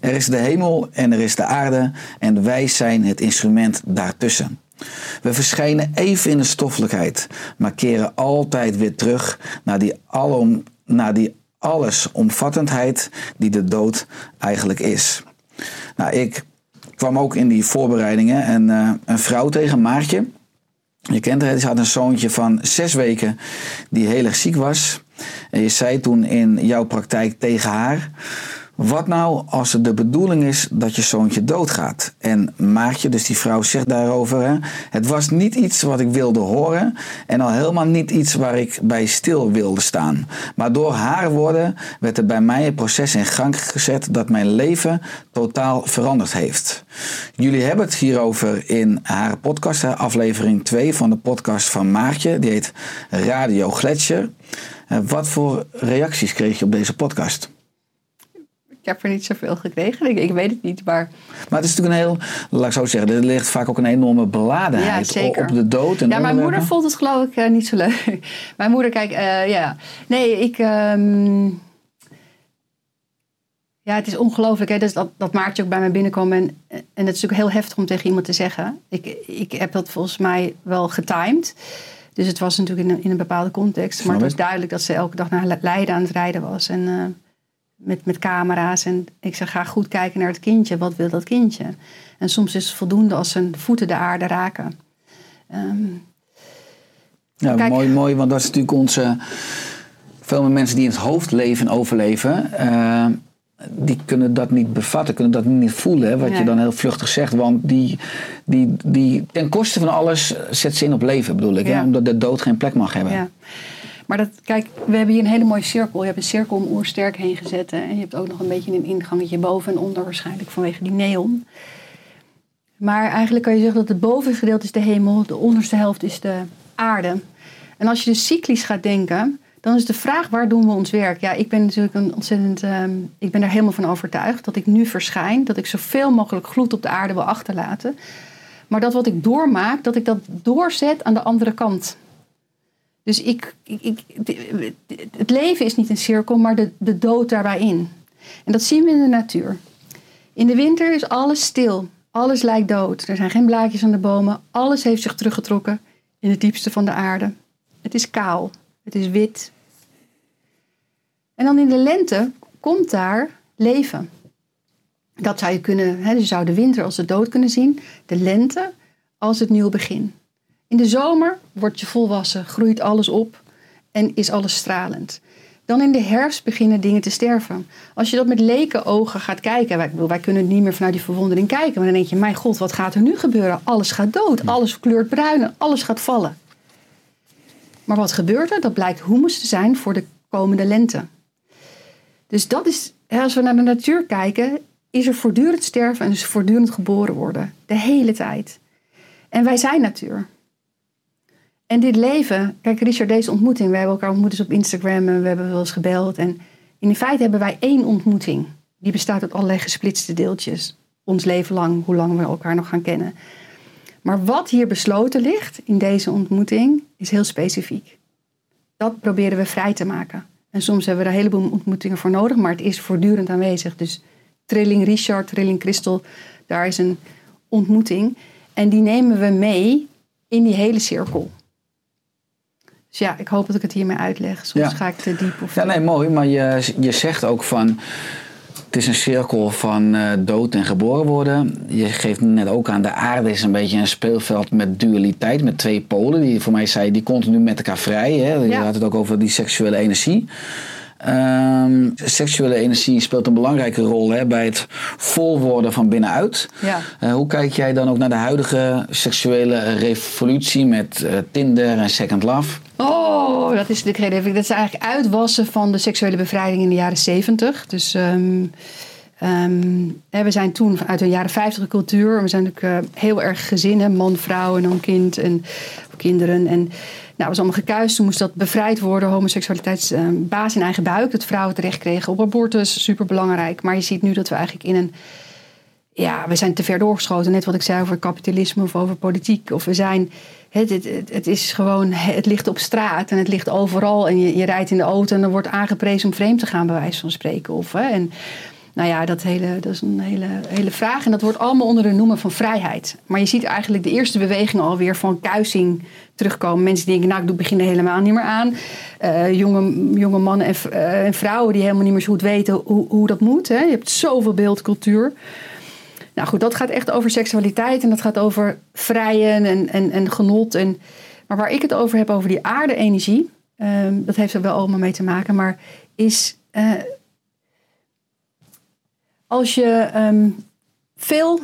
Er is de hemel en er is de aarde en wij zijn het instrument daartussen. We verschijnen even in de stoffelijkheid, maar keren altijd weer terug naar die, alom, naar die allesomvattendheid die de dood eigenlijk is. Nou, ik kwam ook in die voorbereidingen en, uh, een vrouw tegen, Maartje. Je kent haar, ze had een zoontje van zes weken die heel erg ziek was. En je zei toen in jouw praktijk tegen haar wat nou als het de bedoeling is dat je zoontje doodgaat? En Maartje, dus die vrouw, zegt daarover: hè, Het was niet iets wat ik wilde horen en al helemaal niet iets waar ik bij stil wilde staan. Maar door haar woorden werd er bij mij een proces in gang gezet dat mijn leven totaal veranderd heeft. Jullie hebben het hierover in haar podcast, aflevering 2 van de podcast van Maartje. Die heet Radio Gletscher. Wat voor reacties kreeg je op deze podcast? Ik heb er niet zoveel gekregen. Ik, ik weet het niet, maar... Maar het is natuurlijk een heel, laat ik zo zeggen, er ligt vaak ook een enorme beladenheid Ja, op de dood. En ja, mijn moeder vond het geloof ik eh, niet zo leuk. mijn moeder, kijk, eh, ja. Nee, ik... ehm, Ja, het is ongelooflijk hè, dus dat, dat Maartje ook bij me binnenkwam. En, en het is natuurlijk heel heftig om tegen iemand te zeggen. Ik, ik heb dat volgens mij wel getimed. Dus het was natuurlijk in een, in een bepaalde context. Maar het was duidelijk dat ze elke dag naar Leiden aan het rijden was. En eh, met, met camera's. En ik zeg, ga goed kijken naar het kindje. Wat wil dat kindje? En soms is het voldoende als zijn voeten de aarde raken. Ehm, Ja, Kijk. mooi, mooi, want dat is natuurlijk onze. Veel meer mensen die in het hoofd leven en overleven, eh, die kunnen dat niet bevatten, kunnen dat niet voelen, wat je dan heel vluchtig zegt. Want die, die, die, ten koste van alles zet ze in op leven, bedoel ik. Hè, omdat de dood geen plek mag hebben. Ja. Maar dat, kijk, we hebben hier een hele mooie cirkel. Je hebt een cirkel om oersterk heen gezet. En je hebt ook nog een beetje een ingangetje boven en onder waarschijnlijk vanwege die neon. Maar eigenlijk kan je zeggen dat het bovengedeelte is de hemel, de onderste helft is de aarde. En als je dus cyclisch gaat denken, dan is de vraag waar doen we ons werk? Ja, ik ben natuurlijk een ontzettend, ehm, ik ben er helemaal van overtuigd dat ik nu verschijn, dat ik zoveel mogelijk gloed op de aarde wil achterlaten. Maar dat wat ik doormaak, dat ik dat doorzet aan de andere kant. Dus ik, ik, het leven is niet een cirkel, maar de, de dood daarbij in. En dat zien we in de natuur. In de winter is alles stil. Alles lijkt dood. Er zijn geen blaadjes aan de bomen. Alles heeft zich teruggetrokken in het diepste van de aarde. Het is kaal. Het is wit. En dan in de lente komt daar leven. Dat zou je kunnen, hè, je zou de winter als de dood kunnen zien. De lente als het nieuwe begin. In de zomer word je volwassen, groeit alles op en is alles stralend. Dan in de herfst beginnen dingen te sterven. Als je dat met leken ogen gaat kijken, wij, ik bedoel, wij kunnen niet meer vanuit die verwondering kijken, maar dan denk je, mijn god, wat gaat er nu gebeuren? Alles gaat dood, alles kleurt bruin en alles gaat vallen. Maar wat gebeurt er? Dat blijkt humus te zijn voor de komende lente. Dus dat is, als we naar de natuur kijken, is er voortdurend sterven en is voortdurend geboren worden. De hele tijd. En wij zijn natuur. En dit leven, kijk Richard, deze ontmoeting, we hebben elkaar ontmoet dus op Instagram en we hebben wel eens gebeld. En in feite hebben wij één ontmoeting. Die bestaat uit allerlei gesplitste deeltjes. Ons leven lang, hoe lang we elkaar nog gaan kennen. Maar wat hier besloten ligt in deze ontmoeting is heel specifiek. Dat proberen we vrij te maken. En soms hebben we er een heleboel ontmoetingen voor nodig, maar het is voortdurend aanwezig. Dus Trilling Richard, Trilling Christel, daar is een ontmoeting. En die nemen we mee in die hele cirkel. Dus ja, ik hoop dat ik het hiermee uitleg. Soms Ja. ga ik te diep. Of Ja, nee, mooi. Maar je, je zegt ook van. Het is een cirkel van eh, dood en geboren worden. Je geeft net ook aan, de aarde is een beetje een speelveld met dualiteit, met twee polen. Die voor mij zei, die continu met elkaar vrij. Hè? Je Ja. had het ook over die seksuele energie. Ehm, seksuele energie speelt een belangrijke rol hè, bij het vol worden van binnenuit. Ja. Eh, hoe kijk jij dan ook naar de huidige seksuele revolutie met eh, Tinder en Second Love? Oh, dat is de reden. Dat is eigenlijk uitwassen van de seksuele bevrijding in de jaren zeventig. Dus ehm, ehm, we zijn toen uit een jaren 50 cultuur. We zijn natuurlijk eh, heel erg gezinnen, man, vrouw en dan kind en kinderen. En nou, was allemaal gekuist. Toen moest dat bevrijd worden, homoseksualiteit, eh, baas in eigen buik. Dat vrouwen terecht kregen op abortus, super belangrijk. Maar je ziet nu dat we eigenlijk in een ja, we zijn te ver doorgeschoten. Net wat ik zei over kapitalisme of over politiek. Of we zijn, het, het, is gewoon, het ligt op straat en het ligt overal. En je, je rijdt in de auto en er wordt aangeprezen om vreemd te gaan, bij wijze van spreken. Of, hè, en nou ja, dat, hele, dat is een hele, hele vraag. En dat wordt allemaal onder de noemer van vrijheid. Maar je ziet eigenlijk de eerste beweging alweer van kuising terugkomen. Mensen denken, nou, ik doe beginnen helemaal niet meer aan. Eh, jonge, jonge mannen en, uh, en, vrouwen die helemaal niet meer zo goed weten hoe, hoe dat moet. Hè. Je hebt zoveel beeldcultuur. Nou goed, dat gaat echt over seksualiteit en dat gaat over vrijen en, en, en genot. En, maar waar ik het over heb, over die aarde-energie, um, dat heeft er wel allemaal mee te maken, maar is uh, als je um, veel,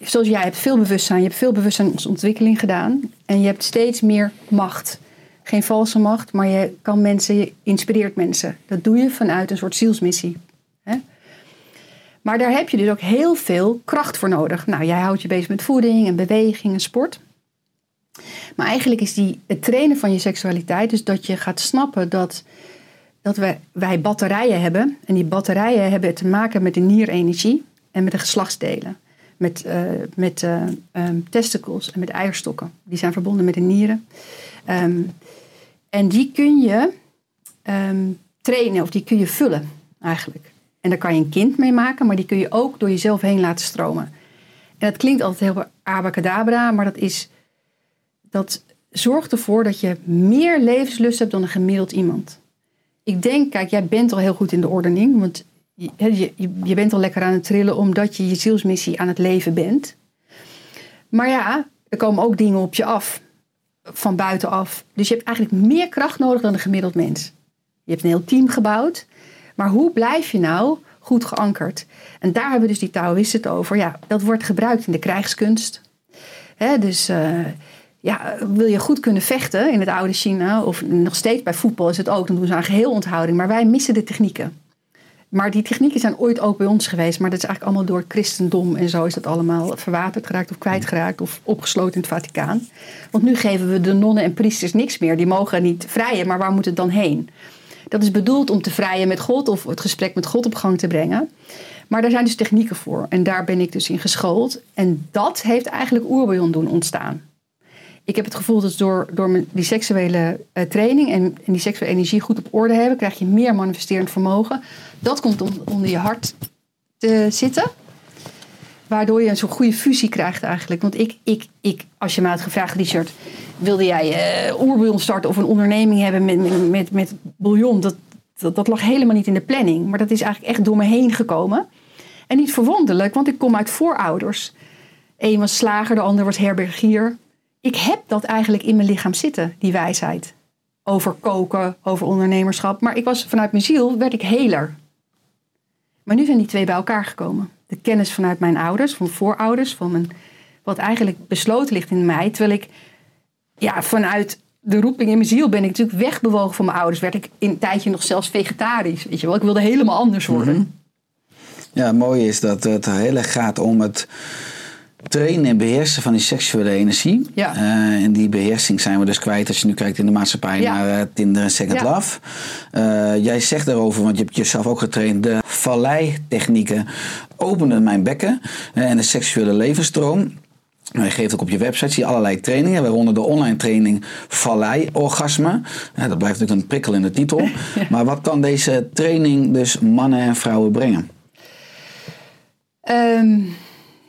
zoals jij hebt veel bewustzijn, je hebt veel bewustzijnsontwikkeling gedaan en je hebt steeds meer macht. Geen valse macht, maar je kan mensen, je inspireert mensen. Dat doe je vanuit een soort zielsmissie. Maar daar heb je dus ook heel veel kracht voor nodig. Nou, jij houdt je bezig met voeding en beweging en sport. Maar eigenlijk is die, het trainen van je seksualiteit, dus dat je gaat snappen dat, dat wij, wij batterijen hebben. En die batterijen hebben te maken met de nierenergie en met de geslachtsdelen. Met, uh, met uh, um, testicles en met eierstokken. Die zijn verbonden met de nieren. Um, en die kun je um, trainen of die kun je vullen eigenlijk. En daar kan je een kind mee maken, maar die kun je ook door jezelf heen laten stromen. En dat klinkt altijd heel abacadabra, maar dat is. Dat zorgt ervoor dat je meer levenslust hebt dan een gemiddeld iemand. Ik denk, kijk, jij bent al heel goed in de ordening, want je, je, je bent al lekker aan het trillen omdat je je zielsmissie aan het leven bent. Maar ja, er komen ook dingen op je af, van buitenaf. Dus je hebt eigenlijk meer kracht nodig dan een gemiddeld mens. Je hebt een heel team gebouwd. Maar hoe blijf je nou goed geankerd? En daar hebben dus die Taoïsten het over. Ja, dat wordt gebruikt in de krijgskunst. Dus uh, ja, wil je goed kunnen vechten in het oude China, of nog steeds bij voetbal is het ook, dan doen ze aan geheel onthouding. Maar wij missen de technieken. Maar die technieken zijn ooit ook bij ons geweest, maar dat is eigenlijk allemaal door christendom en zo is dat allemaal verwaterd geraakt of kwijtgeraakt of opgesloten in het Vaticaan. Want nu geven we de nonnen en priesters niks meer. Die mogen niet vrijen, maar waar moet het dan heen? Dat is bedoeld om te vrijen met God of het gesprek met God op gang te brengen. Maar daar zijn dus technieken voor. En daar ben ik dus in geschoold. En dat heeft eigenlijk oerbion doen ontstaan. Ik heb het gevoel dat door, door die seksuele uh, training en, die seksuele energie goed op orde hebben, krijg je meer manifesterend vermogen. Dat komt on, onder je hart te zitten. Waardoor je een soort goede fusie krijgt eigenlijk. Want ik, ik, ik als je me had gevraagd, Richard, wilde jij uh, oerbouillon starten of een onderneming hebben met, met, met, met bouillon? Dat, dat, dat, lag helemaal niet in de planning. Maar dat is eigenlijk echt door me heen gekomen. En niet verwonderlijk, want ik kom uit voorouders. Eén was slager, de ander was herbergier. Ik heb dat eigenlijk in mijn lichaam zitten, die wijsheid. Over koken, over ondernemerschap. Maar ik was vanuit mijn ziel, werd ik heler. Maar nu zijn die twee bij elkaar gekomen. De kennis vanuit mijn ouders, van voorouders, van mijn, wat eigenlijk besloten ligt in mij. Terwijl ik ja, vanuit de roeping in mijn ziel ben ik natuurlijk wegbewogen van mijn ouders. Werd ik in een tijdje nog zelfs vegetarisch. Weet je wel, ik wilde helemaal anders worden. Mm -hmm. Ja, het mooie is dat het heel erg gaat om het trainen en beheersen van die seksuele energie. Ja. Uh, en die beheersing zijn we dus kwijt als je nu kijkt in de maatschappij ja. naar uh, Tinder en Second ja. Love. Uh, jij zegt daarover, want je hebt jezelf ook getraind, de valleitechnieken openen mijn bekken en de seksuele levensstroom. Je geeft ook op je website zie je allerlei trainingen, waaronder de online training Vallei-orgasme. Ja, dat blijft natuurlijk een prikkel in de titel. Ja. Maar wat kan deze training dus mannen en vrouwen brengen? Um,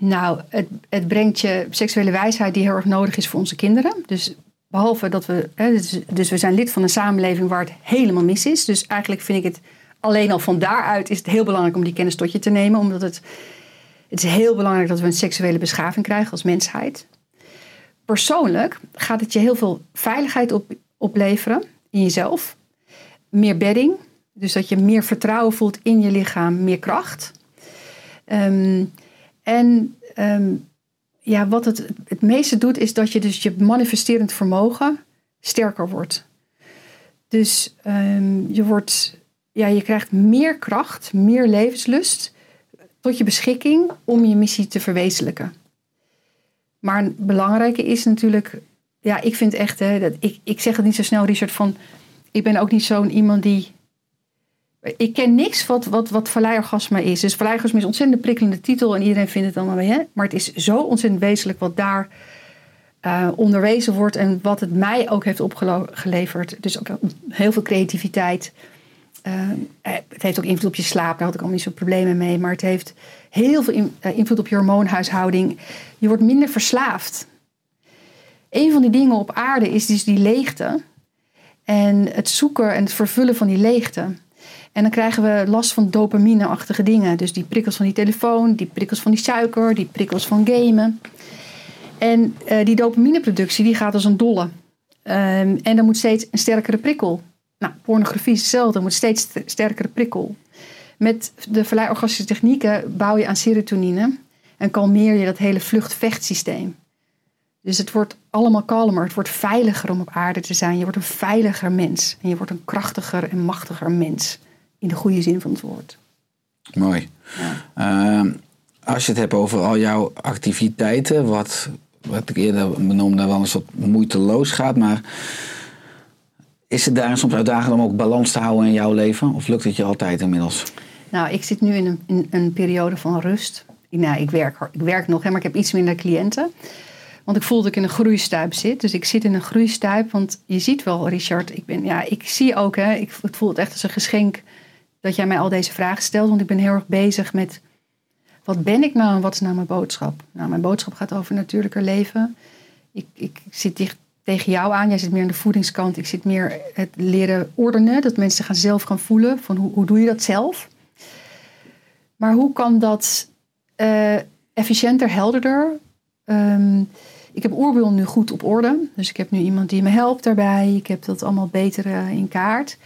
nou, het, het, brengt je seksuele wijsheid die heel erg nodig is voor onze kinderen. Dus behalve dat we, hè, dus, dus we zijn lid van een samenleving waar het helemaal mis is. Dus eigenlijk vind ik het alleen al van daaruit is het heel belangrijk om die kennis tot je te nemen, omdat het het is heel belangrijk dat we een seksuele beschaving krijgen als mensheid. Persoonlijk gaat het je heel veel veiligheid op, opleveren in jezelf. Meer bedding, Dus dat je meer vertrouwen voelt in je lichaam, meer kracht. Ehm, en ehm, ja, wat het het meeste doet, is dat je dus je manifesterend vermogen sterker wordt. Dus ehm, je, wordt, ja, je krijgt meer kracht, meer levenslust tot je beschikking om je missie te verwezenlijken. Maar een belangrijke is natuurlijk, ja, ik vind echt, hè, dat, ik, ik zeg het niet zo snel, Richard, van ik ben ook niet zo'n iemand die. Ik ken niks wat, wat, wat is. Dus valleiorgasme is een ontzettend prikkelende titel en iedereen vindt het dan hè? maar het is zo ontzettend wezenlijk wat daar eh, onderwezen wordt en wat het mij ook heeft opgeleverd. Dus ook heel veel creativiteit. Eh, het heeft ook invloed op je slaap, daar had ik al niet zo'n problemen mee. Maar het heeft heel veel in- eh, invloed op je hormoonhuishouding. Je wordt minder verslaafd. Een van die dingen op aarde is dus die leegte. En het zoeken en het vervullen van die leegte. En dan krijgen we last van dopamine-achtige dingen. Dus die prikkels van die telefoon, die prikkels van die suiker, die prikkels van gamen. En eh, die dopamineproductie die gaat als een dolle. Ehm, en er moet steeds een sterkere prikkel. Nou, pornografie is hetzelfde, er moet steeds st- sterkere prikkel. Met de verleiorgastische technieken bouw je aan serotonine en kalmeer je dat hele vlucht-vechtsysteem. Dus het wordt allemaal kalmer, het wordt veiliger om op aarde te zijn. Je wordt een veiliger mens en je wordt een krachtiger en machtiger mens. In de goede zin van het woord. Mooi. Ehm, als je het hebt over al jouw activiteiten, wat, wat ik eerder benoemde, wel een soort moeiteloos gaat, maar is het daar soms uitdagend om ook balans te houden in jouw leven? Of lukt het je altijd inmiddels? Nou, ik zit nu in een, in een periode van rust. Nou, ik werk, ik werk nog, hè, maar ik heb iets minder cliënten. Want ik voel dat ik in een groeistuip zit. Dus ik zit in een groeistuip. Want je ziet wel, Richard, ik, ben, ja, ik zie ook, hè, ik ik voel het echt als een geschenk dat jij mij al deze vragen stelt. Want ik ben heel erg bezig met wat ben ik nou en wat is nou mijn boodschap? Nou, mijn boodschap gaat over natuurlijker leven. Ik, ik zit dicht tegen jou aan. Jij zit meer aan de voedingskant. Ik zit meer het leren ordenen. Dat mensen gaan zelf gaan voelen van hoe, hoe doe je dat zelf? Maar hoe kan dat eh, efficiënter, helderder? Ehm, ik heb Oerbulon nu goed op orde. Dus ik heb nu iemand die me helpt daarbij. Ik heb dat allemaal beter eh, in kaart.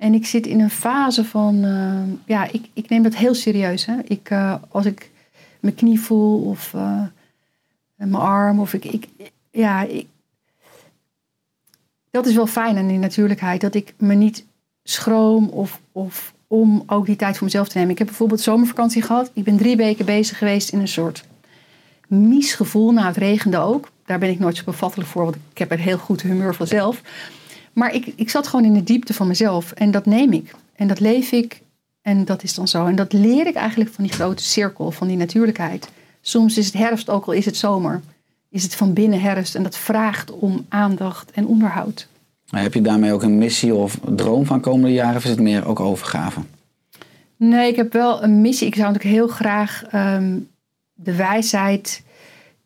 En ik zit in een fase van... eh, ja, ik, ik neem dat heel serieus. Hè? Ik, eh, als ik mijn knie voel of eh, mijn arm... Of ik, ik, ja, ik, dat is wel fijn aan die natuurlijkheid. Dat ik me niet schroom of, of om ook die tijd voor mezelf te nemen. Ik heb bijvoorbeeld zomervakantie gehad. Ik ben drie weken bezig geweest in een soort mies gevoel. Nou, het regende ook. Daar ben ik nooit zo bevattelijk voor, want ik heb een heel goed humeur vanzelf. Maar ik, ik zat gewoon in de diepte van mezelf. En dat neem ik. En dat leef ik. En dat is dan zo. En dat leer ik eigenlijk van die grote cirkel, van die natuurlijkheid. Soms is het herfst, ook al is het zomer. Is het van binnen herfst. En dat vraagt om aandacht en onderhoud. Maar Heb je daarmee ook een missie of droom van komende jaren? Of is het meer ook overgave? Nee, ik heb wel een missie. Ik zou natuurlijk heel graag ehm, de wijsheid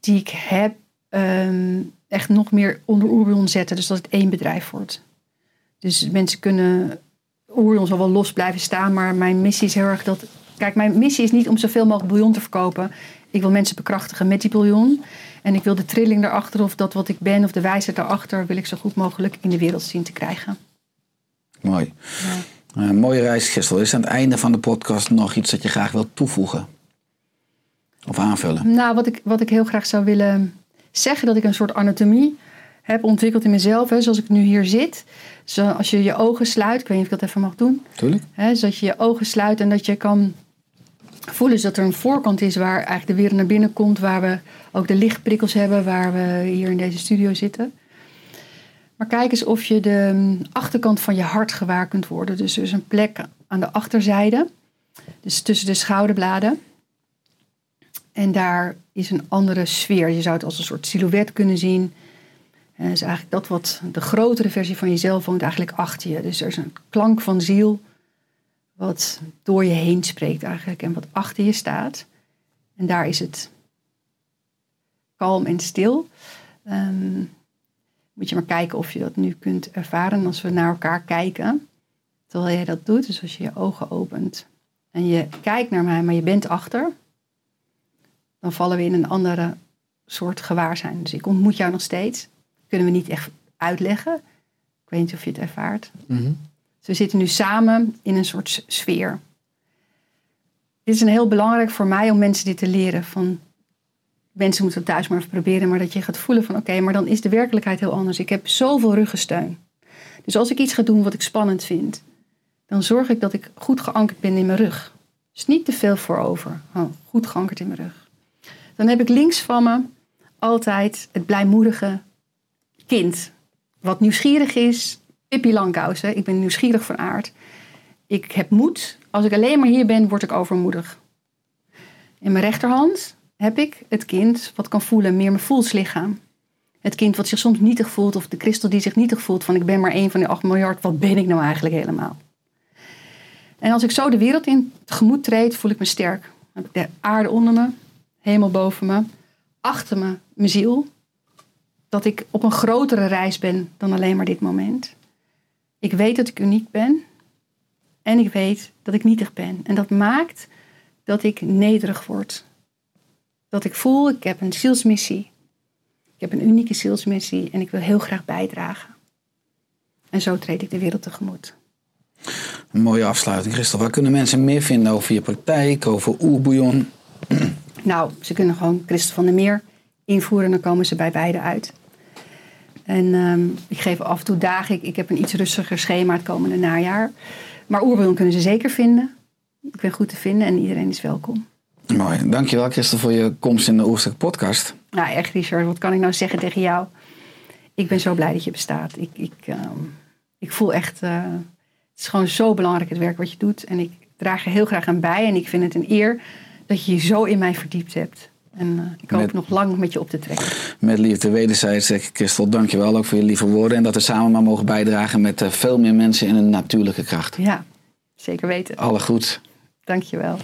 die ik heb ehm, echt nog meer onder Oerion zetten. Dus dat het één bedrijf wordt. Dus mensen kunnen... Oerion zal wel los blijven staan, maar mijn missie is heel erg dat... Kijk, mijn missie is niet om zoveel mogelijk bouillon te verkopen. Ik wil mensen bekrachtigen met die bouillon. En ik wil de trilling daarachter of dat wat ik ben of de wijsheid daarachter... wil ik zo goed mogelijk in de wereld zien te krijgen. Mooi. Eh, mooie reis, Gistel. Is aan het einde van de podcast nog iets dat je graag wilt toevoegen? Of aanvullen? Nou, wat ik, wat ik heel graag zou willen zeggen, dat ik een soort anatomie heb ontwikkeld in mezelf, hè, zoals ik nu hier zit. Als je je ogen sluit, ik weet niet of ik dat even mag doen, Tuurlijk. hè, zodat je je ogen sluit en dat je kan voelen dat er een voorkant is waar eigenlijk de wereld naar binnen komt, waar we ook de lichtprikkels hebben, waar we hier in deze studio zitten. Maar kijk eens of je de achterkant van je hart gewaar kunt worden. Dus er is een plek aan de achterzijde, dus tussen de schouderbladen. En daar is een andere sfeer. Je zou het als een soort silhouet kunnen zien. En dat is eigenlijk dat wat de grotere versie van jezelf woont eigenlijk achter je. Dus er is een klank van ziel wat door je heen spreekt eigenlijk en wat achter je staat. En daar is het kalm en stil. Ehm, moet je maar kijken of je dat nu kunt ervaren als we naar elkaar kijken. Terwijl jij dat doet, dus als je je ogen opent en je kijkt naar mij, maar je bent achter dan vallen we in een andere soort gewaarzijn. Dus ik ontmoet jou nog steeds. Kunnen we niet echt uitleggen. Ik weet niet of je het ervaart. Dus we zitten nu samen in een soort sfeer. Dit is een heel belangrijk voor mij om mensen dit te leren. Van, mensen moeten het thuis maar even proberen, maar dat je gaat voelen van oké, maar dan is de werkelijkheid heel anders. Ik heb zoveel ruggensteun. Dus als ik iets ga doen wat ik spannend vind, dan zorg ik dat ik goed geankerd ben in mijn rug. Dus niet te veel voorover. Oh, goed geankerd in mijn rug. Dan heb ik links van me altijd het blijmoedige kind. Wat nieuwsgierig is. Pippi Langkousen. Ik ben nieuwsgierig van aard. Ik heb moed. Als ik alleen maar hier ben, word ik overmoedig. In mijn rechterhand heb ik het kind wat kan voelen, meer mijn voelslichaam. Het kind wat zich soms nietig voelt, of de kristal die zich nietig voelt, van ik ben maar één van die 8 miljard, wat ben ik nou eigenlijk helemaal? En als ik zo de wereld in tegemoet treed, voel ik me sterk. Heb de aarde onder me, hemel boven me, achter me mijn ziel. Dat ik op een grotere reis ben dan alleen maar dit moment. Ik weet dat ik uniek ben. En ik weet dat ik nietig ben. En dat maakt dat ik nederig word. Dat ik voel, ik heb een zielsmissie. Ik heb een unieke zielsmissie en ik wil heel graag bijdragen. En zo treed ik de wereld tegemoet. Een mooie afsluiting, Christel. Waar kunnen mensen meer vinden over je praktijk, over Oerbouillon? Nou, ze kunnen gewoon Christel van der Meer invoeren, dan komen ze bij beide uit. En ehm, ik geef af en toe dagen. Ik, ik heb een iets rustiger schema het komende najaar. Maar Oerbouillon kunnen ze zeker vinden. Ik ben goed te vinden en iedereen is welkom. Mooi. Dankjewel, Christel, voor je komst in de Oerstuk podcast. Nou, echt Richard, wat kan ik nou zeggen tegen jou? Ik ben zo blij dat je bestaat. Ik, ik, ehm, ik voel echt, eh, het is gewoon zo belangrijk het werk wat je doet. En ik draag er heel graag aan bij. En ik vind het een eer dat je je zo in mij verdiept hebt. En eh, ik hoop Met- nog lang met je op te trekken. Met liefde wederzijds zeg ik, Christel, dankjewel ook voor je lieve woorden. En dat we samen maar mogen bijdragen met eh, veel meer mensen in een natuurlijke kracht. Ja, zeker weten. Alle goed. Dank je wel.